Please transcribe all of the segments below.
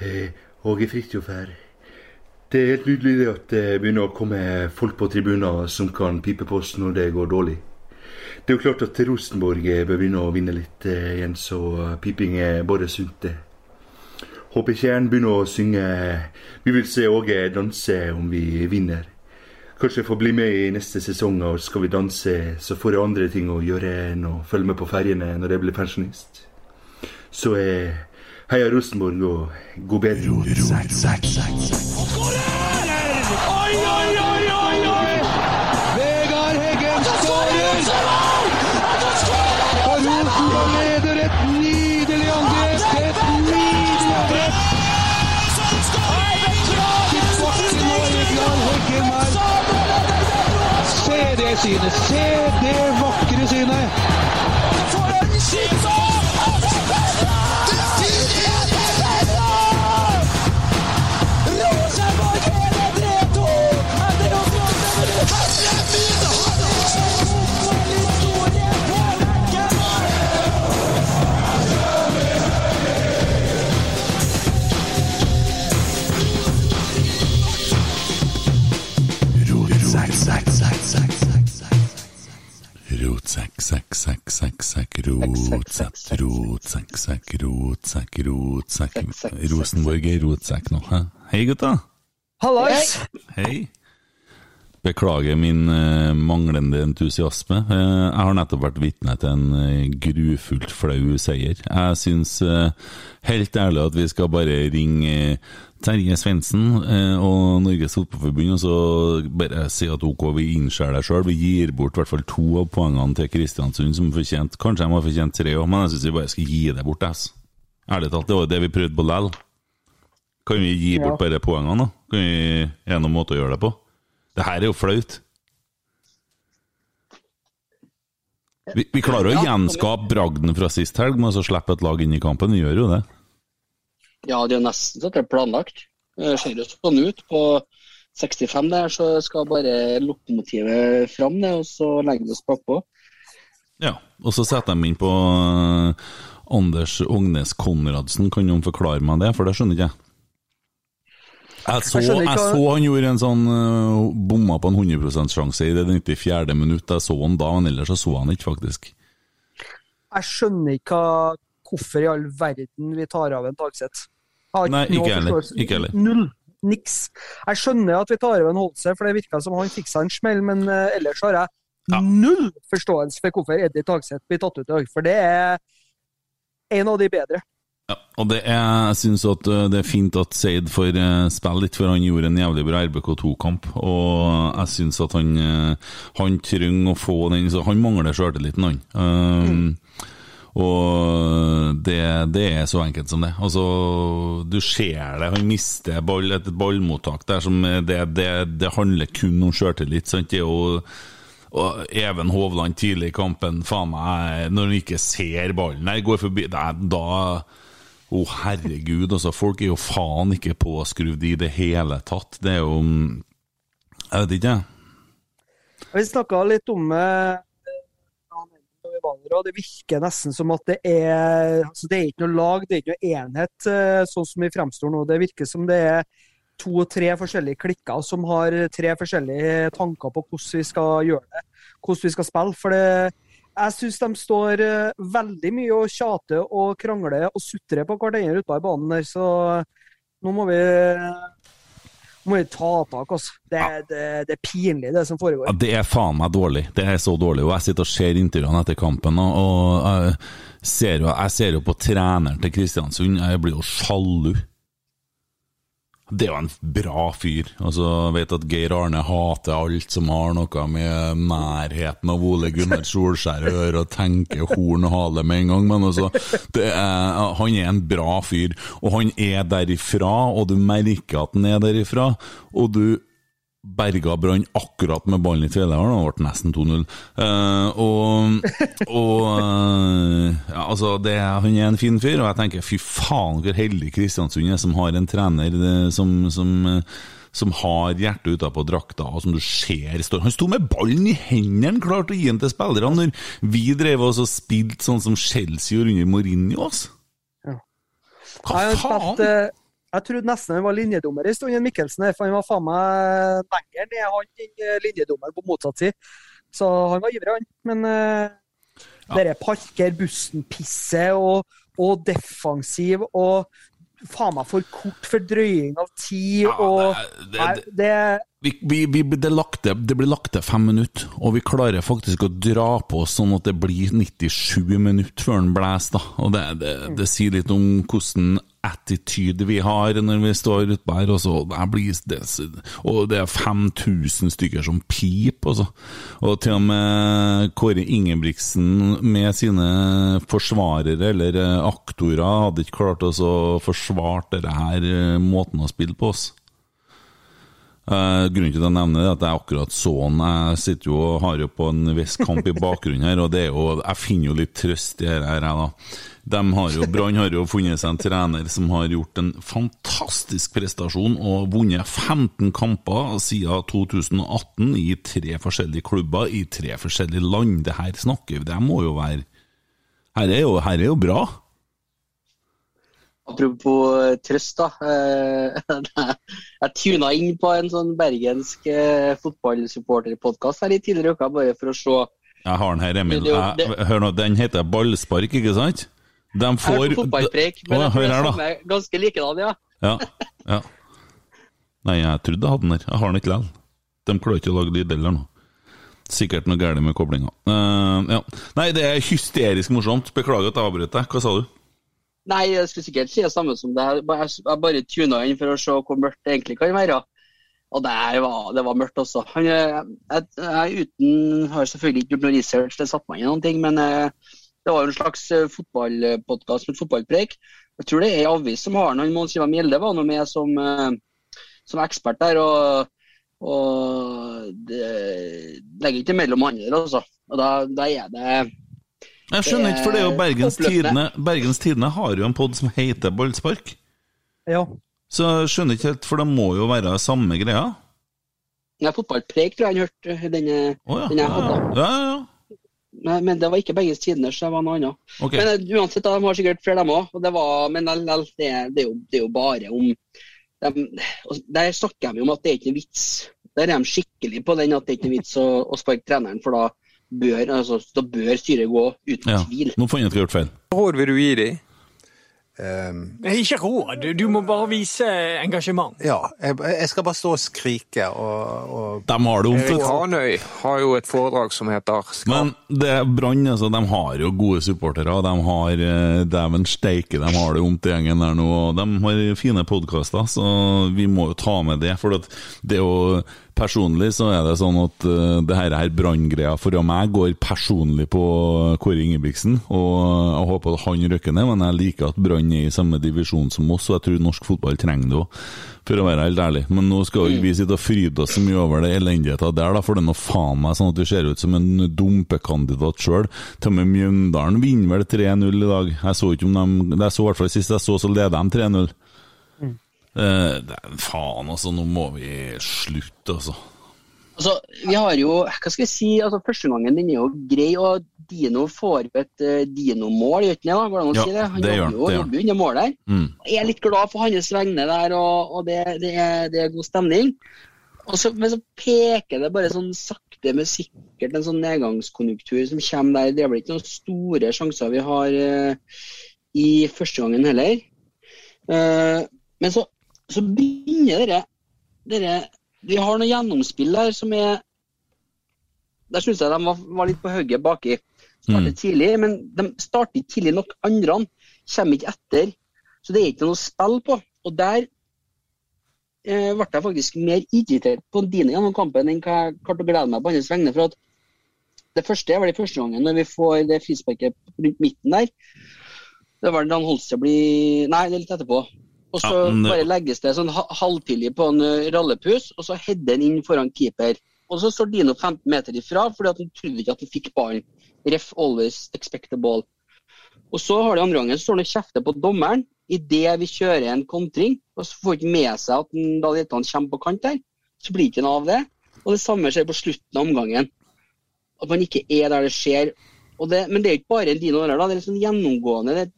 Eh, Åge Fridtjof her. Det er helt nydelig at det begynner å komme folk på tribuner som kan pipe på oss når det går dårlig. Det er jo klart at Rosenborg eh, bør begynne å vinne litt eh, igjen, så piping er bare sunt, det. Håper Tjern begynner å synge 'Vi vil se Åge danse om vi vinner'. Kanskje jeg får bli med i neste sesong, og skal vi danse, så får jeg andre ting å gjøre enn å følge med på ferjene når jeg blir pensjonist. Så jeg Heia Rosenborg og god bedring. Oi, oi, oi, oi, oi! Vegard Heggen skårer! Og Rosenborg leder et nydelig angrep! Et nydelig angrep! Tilbake nå, Vegard Heggen her. Se det synet! Se det vakre synet! Sekk, sekk, sekk, sekk, rotsekk, rotsekk, sekk, rotsekk, rotsekk Rosenborg er rotsekk nå, hæ? Hei, gutta. Hallais! Hei. Beklager min eh, manglende entusiasme. Eh, jeg har nettopp vært vitne til en eh, grufullt flau seier. Jeg syns helt ærlig at vi skal bare ringe Terje Svendsen og Norges Fotballforbund og så bare si at ok, vi innser det sjøl. Vi gir bort i hvert fall to av poengene til Kristiansund som fortjent. Kanskje de har fortjent tre òg, men jeg syns vi bare skal gi det bort. ass. Ærlig talt, det var det vi prøvde på lell. Kan vi gi bort bare poengene, da? Kan vi Er det noen måte å gjøre det på? Det her er jo flaut. Vi, vi klarer å gjenskape bragden fra sist helg med å slippe et lag inn i kampen. Vi gjør jo det. Ja, det er nesten så det er planlagt. Det ser jo sånn ut. På 65 der så skal bare lokomotivet fram, og så legger vi oss bakpå. Ja, og så setter de inn på eh, Anders Ognes Konradsen. Kan noen forklare meg det, for det skjønner ikke jeg. Jeg så, Jeg jeg så han gjorde en sånn uh, bomma på en 100% sjanse i det 94. minutt. Jeg så han da, men ellers så så han ikke, faktisk. Jeg skjønner ikke hvorfor i all verden vi tar av en Dagseth. Nei, ikke heller. Ikke heller. Null. Niks. Jeg skjønner at vi tar av en Holse, for det virka som han fikk seg en smell, men uh, ellers har jeg Ja. null forståelse for hvorfor Eddie Dagseth blir tatt ut i dag. For det er en av de bedre. Ja, og det er, jeg syns at uh, det er fint at Seid får uh, spille litt, for han gjorde en jævlig bra RBK2-kamp. Og jeg syns at han uh, Han trenger å få den så Han mangler sjøltilliten, han. Um, Og det, det er så enkelt som det. Altså, du ser det. Han mister ball, et ballmottak der som det, det, det handler kun om sjøltillit. Det er jo og Even Hovland tidlig i kampen, faen meg, når han ikke ser ballen her, går forbi er Da Å, herregud, altså. Folk er jo faen ikke påskrudd i det hele tatt. Det er jo Jeg vet ikke, jeg. Vi snakka litt om eh, og det virker nesten som at det er altså Det er ikke noe lag, det er ikke noe enhet, eh, sånn som vi fremstår nå. Det virker som det er to-tre forskjellige klikker som har tre forskjellige tanker på hvordan vi skal gjøre det, hvordan vi skal spille. For det, jeg syns de står eh, veldig mye og tjater og krangler og sutrer på hverandre ute i banen der, så nå må vi må vi ta tak, altså. Det, det, det er pinlig, det som foregår. Ja, det er faen meg dårlig. Det er så dårlig. Og jeg sitter og ser intervjuene etter kampen, og, og jeg, ser jo, jeg ser jo på treneren til Kristiansund. Jeg blir jo sjalu. Det er jo en bra fyr. Altså, jeg vet at Geir Arne hater alt som har noe med nærheten av Ole Gunnar Solskjær å gjøre, og tenker horn og hale med en gang, men altså, er, han er en bra fyr. Og han er derifra, og du merker at han er derifra, og du berga Brann akkurat med ballen i tredjedelen, det ble nesten 2-0. Uh, og og uh, ja, altså det, Han er en fin fyr, og jeg tenker fy faen hvor heldig Kristiansund er som har en trener det, som, som, uh, som har hjertet utapå drakta, og som du ser står Han sto med ballen i hendene, klarte å gi den til spillerne, når vi drev oss og spilte sånn som Chelsea gjorde under Mourinho. Altså. Ja. Hva faen? Eh, Jeg trodde nesten han var linjedommer en stund, Mikkelsen, her, for han var faen meg lenger ned han enn linjedommeren på motsatt side. Så han var ivrig, han. Men uh, dere parker bussen-pisset og, og defensiv og faen meg for kort for drøying av tid Ja, og det- det- det Vi, vi, vi, det, lagt det blir lagt til fem minutter, og vi klarer faktisk å dra på sånn at det blir 97 minutter før den blåser. da. Og det, det, det sier litt om hvordan attitude vi har når vi står utpå her. Og, så, det det, og det er 5000 stykker som piper, altså. Og til og med Kåre Ingebrigtsen med sine forsvarere, eller eh, aktorer, hadde ikke klart å forsvare denne her eh, måten å spille på oss. Uh, grunnen til at jeg nevner det, er at jeg akkurat så han. Jeg sitter jo og har jo på en viss kamp i bakgrunnen her, og det er jo, jeg finner jo litt trøst i dette her, jeg, da. De har jo, Brann har jo funnet seg en trener som har gjort en fantastisk prestasjon og vunnet 15 kamper siden 2018 i tre forskjellige klubber i tre forskjellige land. Det her snakker vi, det må jo være Her er jo, her er jo bra. Apropos eh, trøst, da. eh, Jeg tuna inn på en sånn bergensk eh, fotballsupporterpodkast her i tidligere uka, bare for å se. Jeg har den her, Emil. Jeg, hør nå, den heter Ballspark, ikke sant? De Jeg får hørte fotballpreik, men Å, jeg tror det er ganske likedan, ja. Ja, ja. Nei, jeg trodde jeg hadde den der. Jeg har den ikke likevel. De klarer ikke å lage lyd heller nå. Sikkert noe galt med koblinga. Uh, ja. Nei, det er hysterisk morsomt. Beklager at jeg avbrøt deg. Hva sa du? Nei, jeg skulle sikkert si det samme som det. Jeg bare- Jeg bare tuna inn for å se hvor mørkt det egentlig kan være. Og det var, det var mørkt også. Han, eh, jeg, jeg uten, har selvfølgelig ikke gjort noe research, det satte meg inn noen ting, men eh, det var jo en slags fotballpodkast med fotballpreik. Jeg tror det er ei avis som har noen Mons Ivar Mjelde var nå med som, eh, som ekspert der. og og det legger ikke mellom andre, altså. Og da, da er det Jeg skjønner ikke, for det er jo Bergens. Tidende Bergens Tidende har jo en pod som heter Ballspark. Ja. Så jeg skjønner ikke helt, for det må jo være samme greia. Ja, fotballpreik tror jeg han hørte den, oh, ja. den jeg hadde. Ja, ja, ja. Men, men det var ikke Bergens Tidende, så det var noe annet. Okay. Men eh, uansett, de har sikkert flere, dem òg. Men lell, det, det, det er jo bare om de, og Der snakker de om at det er ikke noe vits. Der er de skikkelig på den at det er ikke noe vits å, å sparke treneren, for da bør, altså, da bør styret gå uten ja. tvil. Nå får hva har gjort feil. råd vil du gi dem? Nei, Ikke råd, du må bare vise engasjement. Ja, jeg, jeg skal bare stå og skrike og, og De har det omtrent. Hanøy har jo et foredrag som heter Skap Men det er Brann, altså, de har jo gode supportere. De har eh, Dæven steike, de har det vondt i gjengen der nå. og De har fine podkaster, så vi må jo ta med det. For at det er jo Personlig så er det sånn at uh, det her er Brann-greia for meg går personlig på Kåre Ingebrigtsen. Og jeg håper at han rykker ned, men jeg liker at Brann er i samme divisjon som oss, og jeg tror norsk fotball trenger det òg. For å være helt ærlig. Men nå skal jo vi sitte og fryde oss så mye over det elendigheten der, da, for det er nå faen meg sånn at vi ser ut som en dumpekandidat sjøl. Til og med Mjøndalen vinner vel 3-0 i dag. Jeg så ikke om de Jeg så i hvert fall sist jeg så, så leder de 3-0. Eh, faen, altså. Nå må vi slutte, altså. Altså, vi har jo, hva skal jeg si, altså Første gangen den er jo grei, og Dino får jo et uh, Dino-mål, gjør ikke det? da? Går det an å Ja, si det? Han det gjør jobber jo, gjør jo under mål der. Mm. Jeg er litt glad for hans vegne der, og, og det, det, er, det er god stemning. Så, men så peker det bare sånn sakte, men sikkert en sånn nedgangskonjunktur som kommer der. Det er vel ikke noen store sjanser vi har uh, i første gangen heller. Uh, men så, så begynner dere, dere Vi har noe gjennomspill der som er Der syns jeg de var, var litt på hugget baki. Startet Mm. tidlig, men de starter ikke tidlig nok. Andre kommer ikke etter. Så det er ikke noe spill på. Og der eh, ble jeg faktisk mer irritert på Dine gjennom kampen enn hva jeg klarte å glede meg på hans vegne. For at det første er vel i første gangen når vi får det frisparket rundt midten der. Det var da Holse blir Nei, det er litt etterpå. Og så Ja, men bare legges det sånn halvtidlig på en eh, rallepus, og så header han inn foran keeper. Og så står Dino 15 meter ifra fordi at han trodde ikke at han fikk ballen. Ref always expect the ball. Og så har de andre gangen så står han og kjefter på dommeren idet vi kjører en kontring. Og så får han ikke med seg at han, da Leitan kommer på kant der. Så blir ikke noe av det. Og det samme skjer på slutten av omgangen. At man ikke er der det skjer. Og det, men det er ikke bare en Dino der, da. Det er liksom gjennomgående det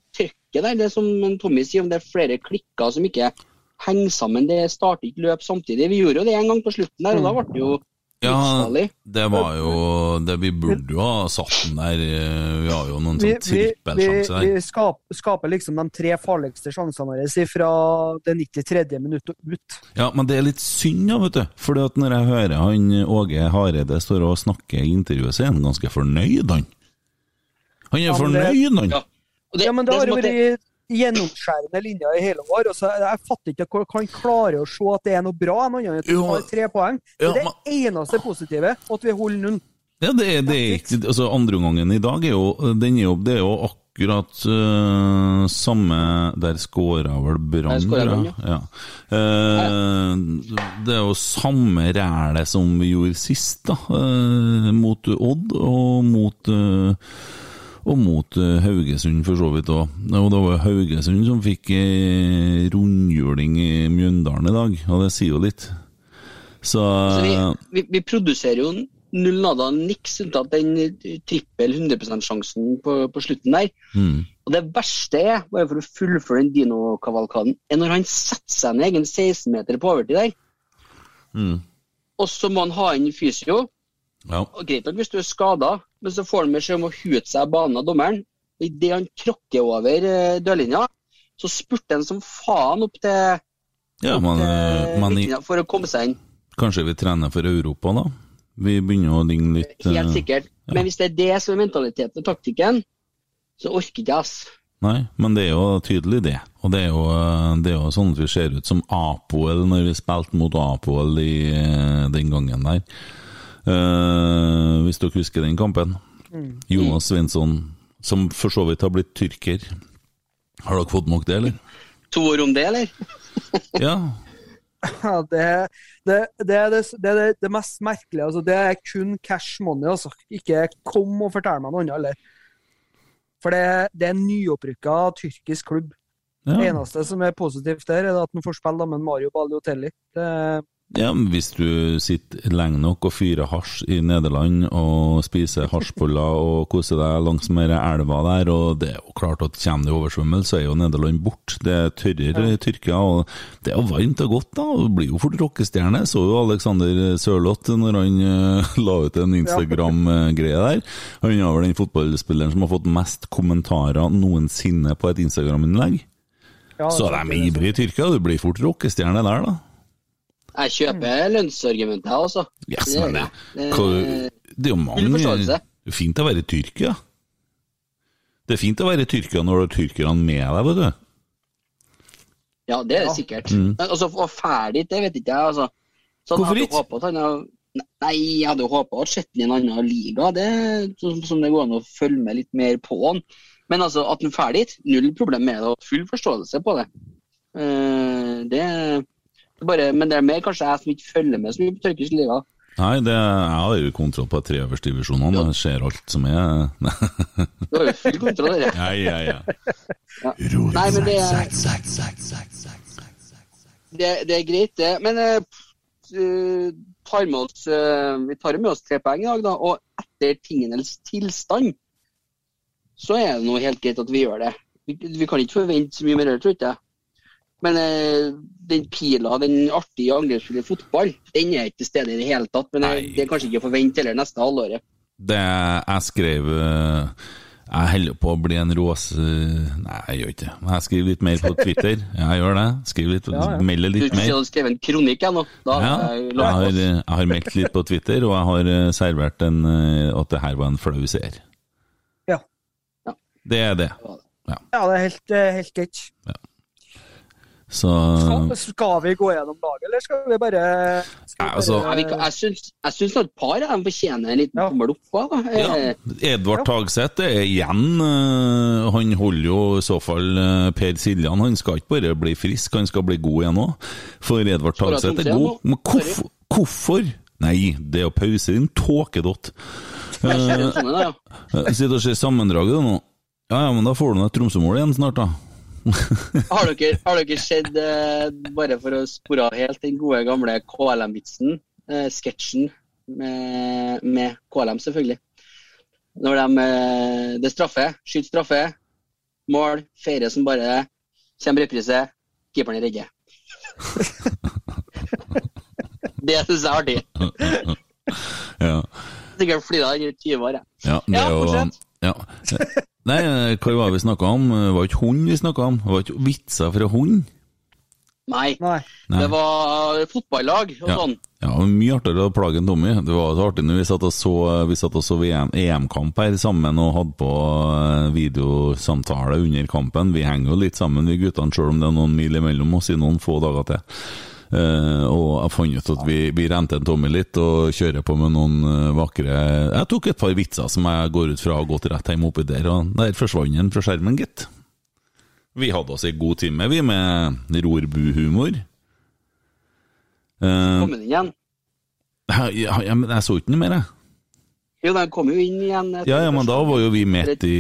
trykket der. Det er som Tommy sier, om det er flere klikker som ikke henger sammen. Det starter ikke løp samtidig. Vi gjorde jo det en gang på slutten der, og da ble det jo Ja, det var jo det Vi burde jo ha satt den der. eh, Vi har jo noen Vi, sånn vi, vi, trippelsjanser vi der. skaper, skaper liksom de tre farligste sjansene våre fra det 93. minutt og ut. Ja, men det er litt synd, da, vet du. For når jeg hører han Åge Hareide står og snakker i intervjuet, så er han ganske fornøyd, han. Han er fornøyd, han. Ja. Og det, Ja, men det det har jo at vært gjennomskjærende linjer i hele år. og så Jeg fatter ikke hvordan han klarer å se at det er noe bra, at Jo, har tre poeng. Det er det eneste positive, at vi holder null. Ja, det er, det er ikke Altså, andreomgangen i dag er jo Den er jo, det er jo akkurat uh, samme Der skåra vel Brann, ja. ja. Eh, det er jo samme rælet som vi gjorde sist, da. Uh, mot Odd og mot eh, og mot eh, Haugesund, for så vidt òg. Og det var Haugesund som fikk eh, rundhjuling i Mjøndalen i dag, og det sier jo litt. Så, Så vi, vi, vi produserer jo null nada niks unntatt den trippel 100 %-sjansen på, på slutten der. mm, Og det verste er, bare for å fullføre den dinokavalkaden, er når han setter seg ned egen 16-meter på overtid der, mm, og så må han ha inn fysio. Ja. Og Greit nok hvis du er skada, men så får han beskjed om å hute seg av banen av dommeren. Og Idet han tråkker over eh, dørlinja, så spurter han som faen opp til, ja opp men, til eh, men for å komme seg inn. kanskje vi trener for Europa, da? Vi begynner å ligne litt Helt sikkert. sikkert. Men hvis det er det som er mentaliteten og taktikken, så orker ikke jeg, ass. Nei, men det er jo tydelig det. Og det er jo, eh, det er jo sånn at vi ser ut som Apoel når vi spilte mot Apoel i, eh, den gangen der. Eh, hvis dere husker den kampen. Jonas Svensson, som for så vidt har blitt tyrker. Har dere fått nok det, eller? To ord om det, eller? Ja. Ja, det, det, det er det, det, er det, det mest merkelige. Altså, det er kun cash money. Altså. Ikke kom og fortell meg noe annet. Eller. For det, det er en nyopprykka tyrkisk klubb. Det eneste som er positivt der, er at han får spille med Mario Balliotelli. Det, Ja, men Hvis du sitter lenge nok og fyrer hasj i Nederland og spiser hasjboller og koser deg langs med elva der, og det er jo klart at kommer det oversvømmelse, så er jo Nederland bort. Det er tørrere i Tyrkia, og det er jo varmt og godt, da. Du blir jo fort rockestjerne. Så jo Alexander Sørloth når han eh, la ut en Instagram-greie der. Han er vel den fotballspilleren som har fått mest kommentarer noensinne på et Instagram-innlegg. Så de er ivrige i Tyrkia, du blir fort rockestjerne der, da. Jeg kjøper lønnsargumentet, jeg, også. Yes, Det men det, hva, det er jo mange Det er fint å være i Tyrkia. Det er fint å være i Tyrkia når du har tyrkerne med deg, vet du. Ja, det er det sikkert. Mm. Altså, og ferdig, det vet ikke jeg, altså. Så Hvorfor ikke? Nei, jeg hadde håpa å sett ham i en annen liga. Det sånn som det går an å følge med litt mer på han. Men altså, at han dit, null problem med det. og Full forståelse på det. Uh, det bare, men det er mer kanskje jeg som ikke følger med så mye på tyrkisk liga. Nei, det, jeg har jo kontroll på de tre øverste divisjonene. Jeg ser alt som er Du har jo full kontroll dere. Ja, ja, ja. Ja. Nei, men det er, det, det er greit, det. Men eh, tar med oss, uh, vi tar med oss tre poeng i dag, da. Og etter tingenes tilstand, så er det noe helt greit at vi gjør det. Vi, vi kan ikke forvente så mye mer, tror jeg. Men eh, den pila, den artige angrepsspillet fotball, den er ikke til stede i det hele tatt. Men eh, Nei. det er kanskje ikke å forvente heller neste halvåret. Det jeg skrev eh, Jeg holder på å bli en råse, Nei, jeg gjør ikke det. Men Jeg skriver litt mer på Twitter. Ja, jeg gjør det. Skriver litt, Ja, ja. melder litt mer. du har skrevet en kronikk ennå? Ja, jeg jeg har, jeg har meldt litt på Twitter, og jeg har eh, servert en, eh, at det her var en flau seer. Ja. Ja. Det er det. ja, det er helt, eh, helt greit. Så Skal, skal vi gå gjennom laget, eller skal vi bare, skal vi Ja, altså- bare... jeg syns, jeg syns et par av dem fortjener en liten Ja. tommel opp. da. ja, Edvard Edvard Tagseth er igjen eh, Han holder jo i så fall eh, Per Siljan. Han skal ikke bare bli frisk, han skal bli god igjen òg. For Edvard Tagseth er god. Men hvorfor? hvorfor? Nei, det er å pause, din tåkedott. ja. Eh, Sitter og ser sammendraget nå. Ja, ja, men da får du nå et Tromsø-mål igjen snart, da. Har dere, har dere sett, eh, bare for å spore av helt, den gode gamle KLM-vitsen? Eh, Sketsjen med, med KLM, selvfølgelig. Når de eh, Det straffer, straffe, skyter straffe, mål, feirer som bare kommer reprise, keeperen er redde. Det syns jeg er artig. Ja. Sikkert det er i 20 år, jeg. Ja, det er jo ja. Nei, hva var vi snakka om? Det var ikke hund vi snakka om? Det var ikke vitser fra hund? Nei. Nei. Det var fotballag og Ja. sånn. Ja, mye artigere å plage enn Tommy. Det var så artig når vi satt og så, vi satt og så VM EM-kamp her sammen og hadde på eh, videosamtale under kampen. Vi henger jo litt sammen, vi guttene, selv om det er noen mil imellom oss i noen få dager til. Eh, og jeg fant ut at vi, vi rente en tommel litt og kjører på med noen eh, vakre Jeg tok et par vitser som jeg går ut fra har gått rett hjem oppi der, og der forsvant den fra skjermen, gitt. Vi hadde oss ei god time, vi, med rorbuhumor. Eh, Kom den igjen? ja, ja, men jeg så ikke noe mer, jeg. Jo, den kom jo inn igjen. Ja, ja, men da var jo vi midt i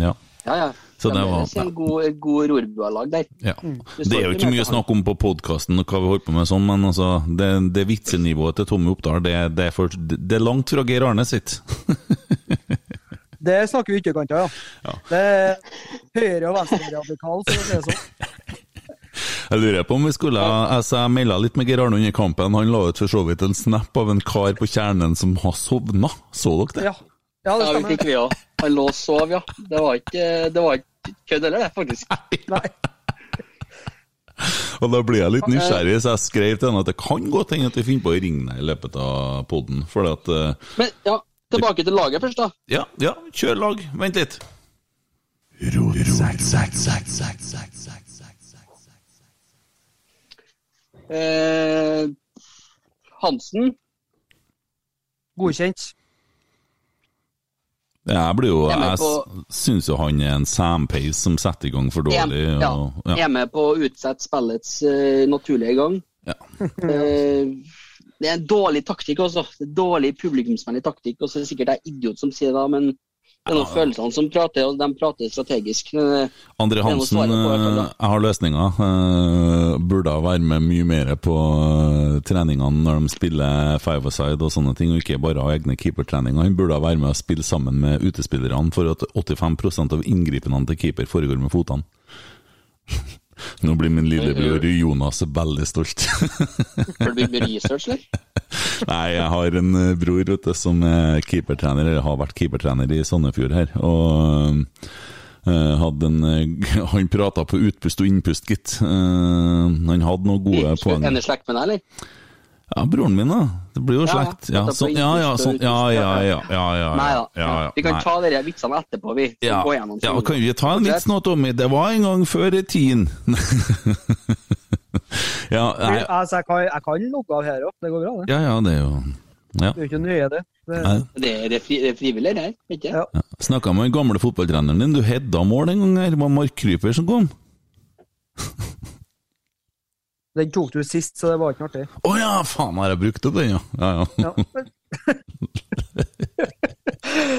Ja. Ja, ja. Så det var- ja. god, god rorbualag der. ja. Det Det er jo ikke mye snakk om på podkasten og hva vi holder på med sånn, men altså, det, det vitsenivået til Tommy Oppdal, det, det, er for, det er langt fra Geir Arne sitt. Det snakker vi ytterkanter, ja. Ja. Det er høyre- og venstreradikal, for å si det sånn. Jeg lurer på om vi skulle altså, Jeg melda litt med Geir Arne under kampen. Han la ut for så vidt en snap av en kar på kjernen som har sovna. Så dere det? Ja, ja det Ja, vi stemmer. fikk vi òg. Han lå og sov, ja. Det var ikke, det var ikke kødd heller, det, faktisk. Nei. Og da blir jeg litt nysgjerrig, så jeg skrev til henne at det kan godt hende at vi finner på å ringe deg i løpet av poden. Eh, Men ja, tilbake til laget først, da. Ja, ja, kjør lag. Vent litt. Eh, Hansen. Godkjent. Jeg blir jo Jeg syns jo han er en sampeis som setter i gang for dårlig. ja, Og, Jeg ja. er med på å utsette spillets uh, naturlige gang. Ja. uh, det er en dårlig taktikk også. Dårlig publikumsvennlig taktikk. Og så er det sikkert jeg idiot som sier det, men det er noen følelsene som prater, og de prater strategisk. Eh, noe Hansen, på eh, har løsninga. Eh, Burde være med mye mer på treningene når de spiller five-a-side og sånne ting, og ikke bare ha egne keepertreninger. Han burde være med og spille sammen med utespillerne, for at 85% av inngripene til keeper foregår med fotene. Nå blir min lillebror Jonas veldig stolt. Før du med research, eller? Nei, jeg har en eh, bror vet du, som er keepertrener, eller har vært keepertrener i Sandefjord her. Og hadde en, han prata på utpust og innpust, gitt. Han hadde noen gode poeng. En i slekt med deg, eller? Ja, broren min, da. Det blir jo Ja, slekt. Ja, sånn, ja, ja, sånn, ja, ja, ja, ja, ja, Nei da. ja, ja, Vi kan nei. ta de vitsene etterpå, vi. Så ja, ja, kan vi ta en vits nå, Tommy? Det var en gang før i tiden. ja, nei, Altså, jeg kan, jeg kan logge av her òg. Det går bra, det. ja, ja, det er jo ja. Det er jo ikke nøye, det. det Det er, det er fri, det er frivillig, det her. Ikke? Ja. Ja. Snakka med den gamle fotballtreneren din, du hedda mål en gang her, det var Mark Kryper som kom. Den tok du sist, så det var ikke artig. Å ja, faen har jeg brukt opp den, ja. ja, ja. Ja.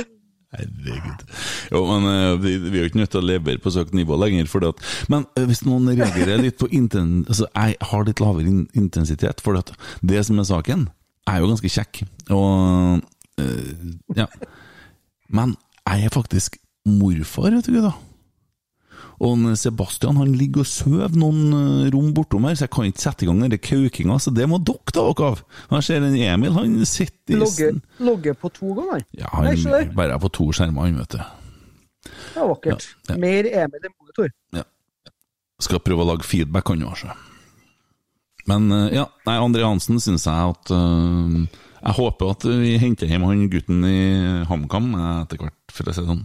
Herregud. Jo, men eh, vi, vi er jo ikke nødt til å levere på så høyt nivå lenger. Fordi at, men eh, hvis noen reagerer litt på inten, altså, Jeg har litt lavere in intensitet, for det som er saken, er jo ganske kjekk. Og uh, ja. Men jeg er faktisk morfar, vet du, da. Og Sebastian han ligger og sover noen eh, rom bortom her, så jeg kan ikke sette i gang den kaukinga, så det må dere ta dere av. Jeg ser en Emil, han sitter i Logge, logge på to ganger. Ja, Nei, han bare er på to skjermer, han, vet du. Det var vakkert. Ja, ja. Mer Emil enn monitor. Skal prøve å lage feedback, han kanskje. Men eh, ja, nei, André Hansen syns jeg at uh, Jeg håper at vi henter hjem han gutten i HamKam eh, etter hvert, for å si det sånn.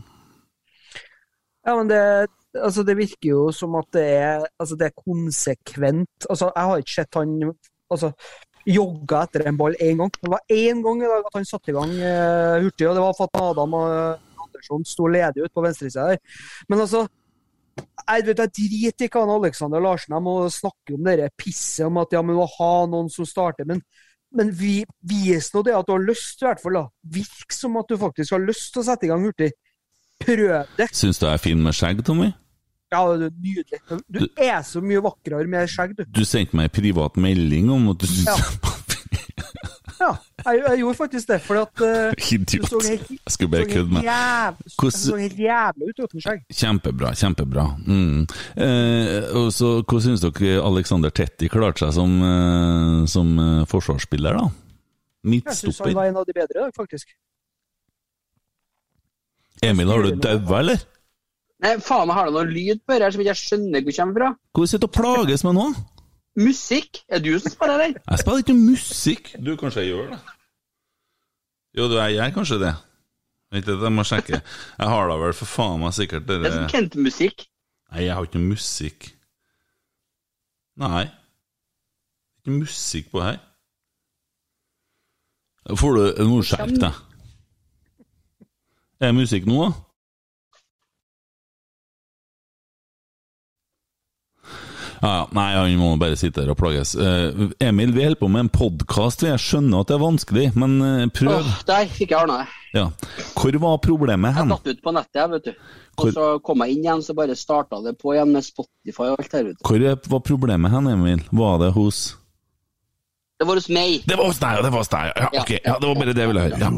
Ja, men det, altså, det virker jo som at det er, altså, det er konsekvent. Altså, jeg har ikke sett han altså, jogga etter en ball én gang. Det var én gang i dag at han satte i gang uh, hurtig, og det var for Adam og Andersson sto ledig ut på venstresida der. Men altså jeg, vet, jeg driter ikke han Alexander Larsen. Jeg må snakke om det pisset om at ja, men må ha noen som starter. Men, men vi, vis nå det at du har lyst, i hvert fall. da. Virk som at du faktisk har lyst til å sette i gang hurtig. Prøv det. Syns du jeg er fin med skjegg, Tommy? Ja, det er nydelig. Du er så mye vakrere med skjegg, du. Du sendte meg privat melding om at du syntes Ja. Ja. Jeg, jeg gjorde faktisk det, fordi at du Idiot. så helt, Jeg skulle bare kødde med du så helt jævlig ut uten skjegg. Kjempebra, kjempebra. Mm. Eh, og så, Hvordan syns dere Alexander Tetti klarte seg som, eh, som eh, forsvarsspiller, da? Jeg syns han var en av de bedre i dag, faktisk. Emil, har du daua, eller? Nei, faen har det noe lyd på her som ikke jeg skjønner hvor kommer fra. Hvor sitter du og plages med nå? Musikk? Er du som spiller der? Jeg spiller ikke musikk. Du, kanskje jeg gjør det? Jo, du, jeg gjør kanskje det. Vent litt, jeg må sjekke. Jeg har da vel for faen meg sikkert Det er sånn Kent-musikk. Nei, jeg har ikke noe musikk. Nei. Ikke musikk på her. Får du Nå skjerp deg. Er det musikk nå, da? Ja. Nei, han må bare sitte der og plages. Eh, Emil, vi holder på med en podkast. Jeg skjønner at det er vanskelig, men eh, prøv. Åh, der fikk jeg ordna det. Ja. Hvor var problemet Jeg hen? datt ut på nettet, jeg, vet du. Hvor- Og så kom jeg inn igjen, så bare starta det på igjen med Spotify og alt her, vet du. Hvor var problemet hen, Emil? Var det hos Det var hos meg. Det var hos deg, ja! Det var hos deg, ja. ja. Ok, ja, det var bare det jeg ville høre. Ja.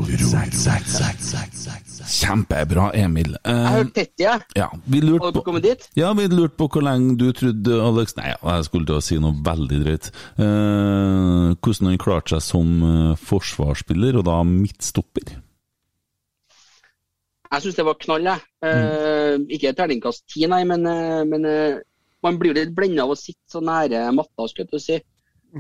Kjempebra, Emil. Jeg Eh, hørte tett, jeg. ja, vi lurte på kommet dit? ja, vi lurte på hvor lenge du trodde Alex Nei, jeg skulle til å si noe veldig drøyt. Eh, hvordan han klarte seg som eh, forsvarsspiller, og da midtstopper. Jeg syns det var knall, jeg. Eh, ikke terningkast ti, nei, men, eh, men eh, man blir jo litt blenda av å sitte så nære matta, skulle jeg til å si.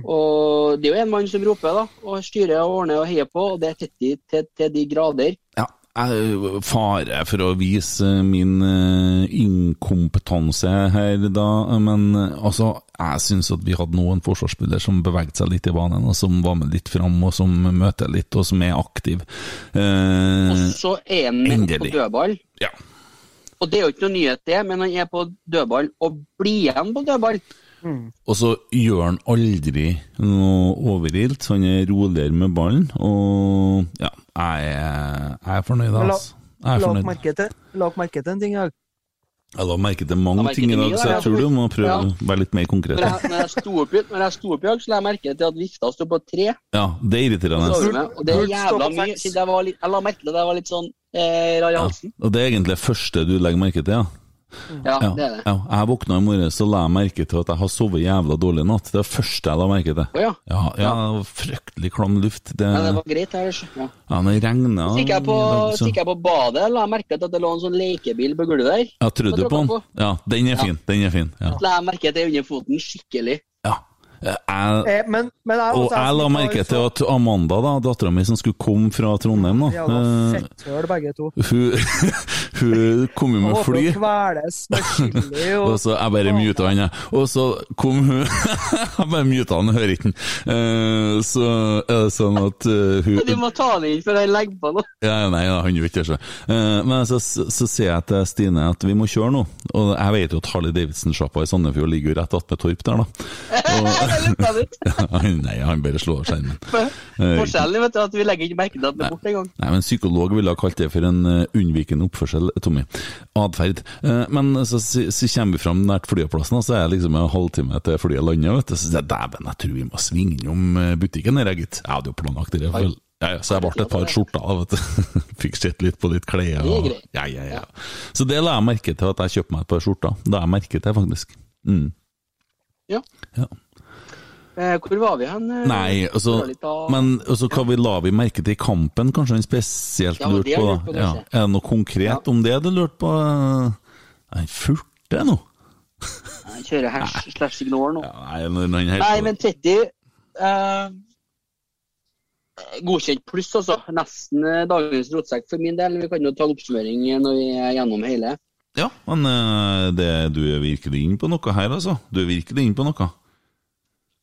Og det er jo en mann som roper, da, og styrer og ordner og heier på, og det er Tetty til, til de grader. Ja, jeg fare for å vise min eh, inkompetanse her, da, men eh, altså, jeg syns at vi hadde noen forsvarsspillere som beveget seg litt i banen, og som var med litt fram, og som møter litt, og som er aktiv. Eh, Og så er han på endelig. dødball. ja. Og det er jo ikke noe nyhet, det, men han er på dødball og blir igjen på dødball. Og så gjør han aldri noe overilt, så han er roligere med ballen, og ja, jeg er, jeg er fornøyd, altså. La merke til, merke til en ting. Jeg. Jeg la merke til mange ting i dag, så jeg tror du må prøve Ja. å være litt mer konkret. Når jeg, når jeg sto opp, i- i dag, så la jeg merke til at vifta sto på tre. Ja, det er irriterende. Og det er jævla mye. siden Jeg, var litt, jeg la merke til at jeg var litt sånn eh, rar i Ja. Og det er egentlig det første du legger merke til, ja? Ja, det er det. ja. Jeg våkna i morges og la jeg merke til at jeg har sovet jævla dårlig i natt. Det er det første jeg la merke til. Oh, ja. Ja, ja, fryktelig klam luft. Det, ja, det var greit her. Ja. ja, det regna Så gikk jeg på, så jeg på badet la jeg merke til at det lå en sånn lekebil på gulvet der. Ja, trodde du på den? Ja, den er fin. Den er fin. Ja. Så la jeg merke til under foten skikkelig. Ja. Jeg, Eh, men, men jeg, og jeg la merke til at Amanda, da, dattera mi som skulle komme fra Trondheim, da eh, fetthøl, begge to. hun, hun kom jo med håper fly. kveles med chili og Og så jeg bare muta han, jeg. Og så kom hun Jeg bare muta han, hører ikke han. Eh, Så er det sånn at eh, hun Du må ta den inn før jeg legger på noe. ja, Nei, da, han gjør ikke det. så. Eh, Men så, så sier jeg til Stine at vi må kjøre nå. Og jeg vet jo at Harley Davidson-sjappa i Sandefjord ligger jo rett attmed Torp der, da. Og, Nei, han bare slår skjermen. Eh, Forskjellen vet du, at vi legger ikke merke til at den er borte engang. Nei, men Psykolog ville ha kalt det for en uh, unnvikende oppførsel, Tommy. Atferd. Eh, men så, så, så kommer vi fram nært flyplassen, og så er det liksom en halvtime til flyet lander. vet du. Så sier jeg dæven, jeg tror vi må svinge innom eh, butikken her, gitt. Jeg hadde jo planlagt det. Jeg Ja, ja, så jeg ble et par skjorter. Fikk sett litt på litt klær. Og, ja, ja, ja. Så det la jeg merke til at jeg kjøpte meg et par skjorter. Da jeg merket det, faktisk. Mm. Ja. Ja. Eh, hvor var vi hen? eh? Nei, altså, av- men altså, hva vi la vi merke til i kampen, kanskje han spesielt Ja, lurte på? lurt på, ja. Er det noe konkret om det du lurte på? Nei, furte nå? Han kjører hash slash ignore nå. Ja, nei, nei, han Nei, men Tetty eh, Godkjent pluss, altså. Nesten eh, dagens rotsekk for min del. Vi kan jo ta en oppsummering når vi er gjennom hele. Ja, men det, du er virkelig inne på noe her, altså. Du er virkelig inne på noe.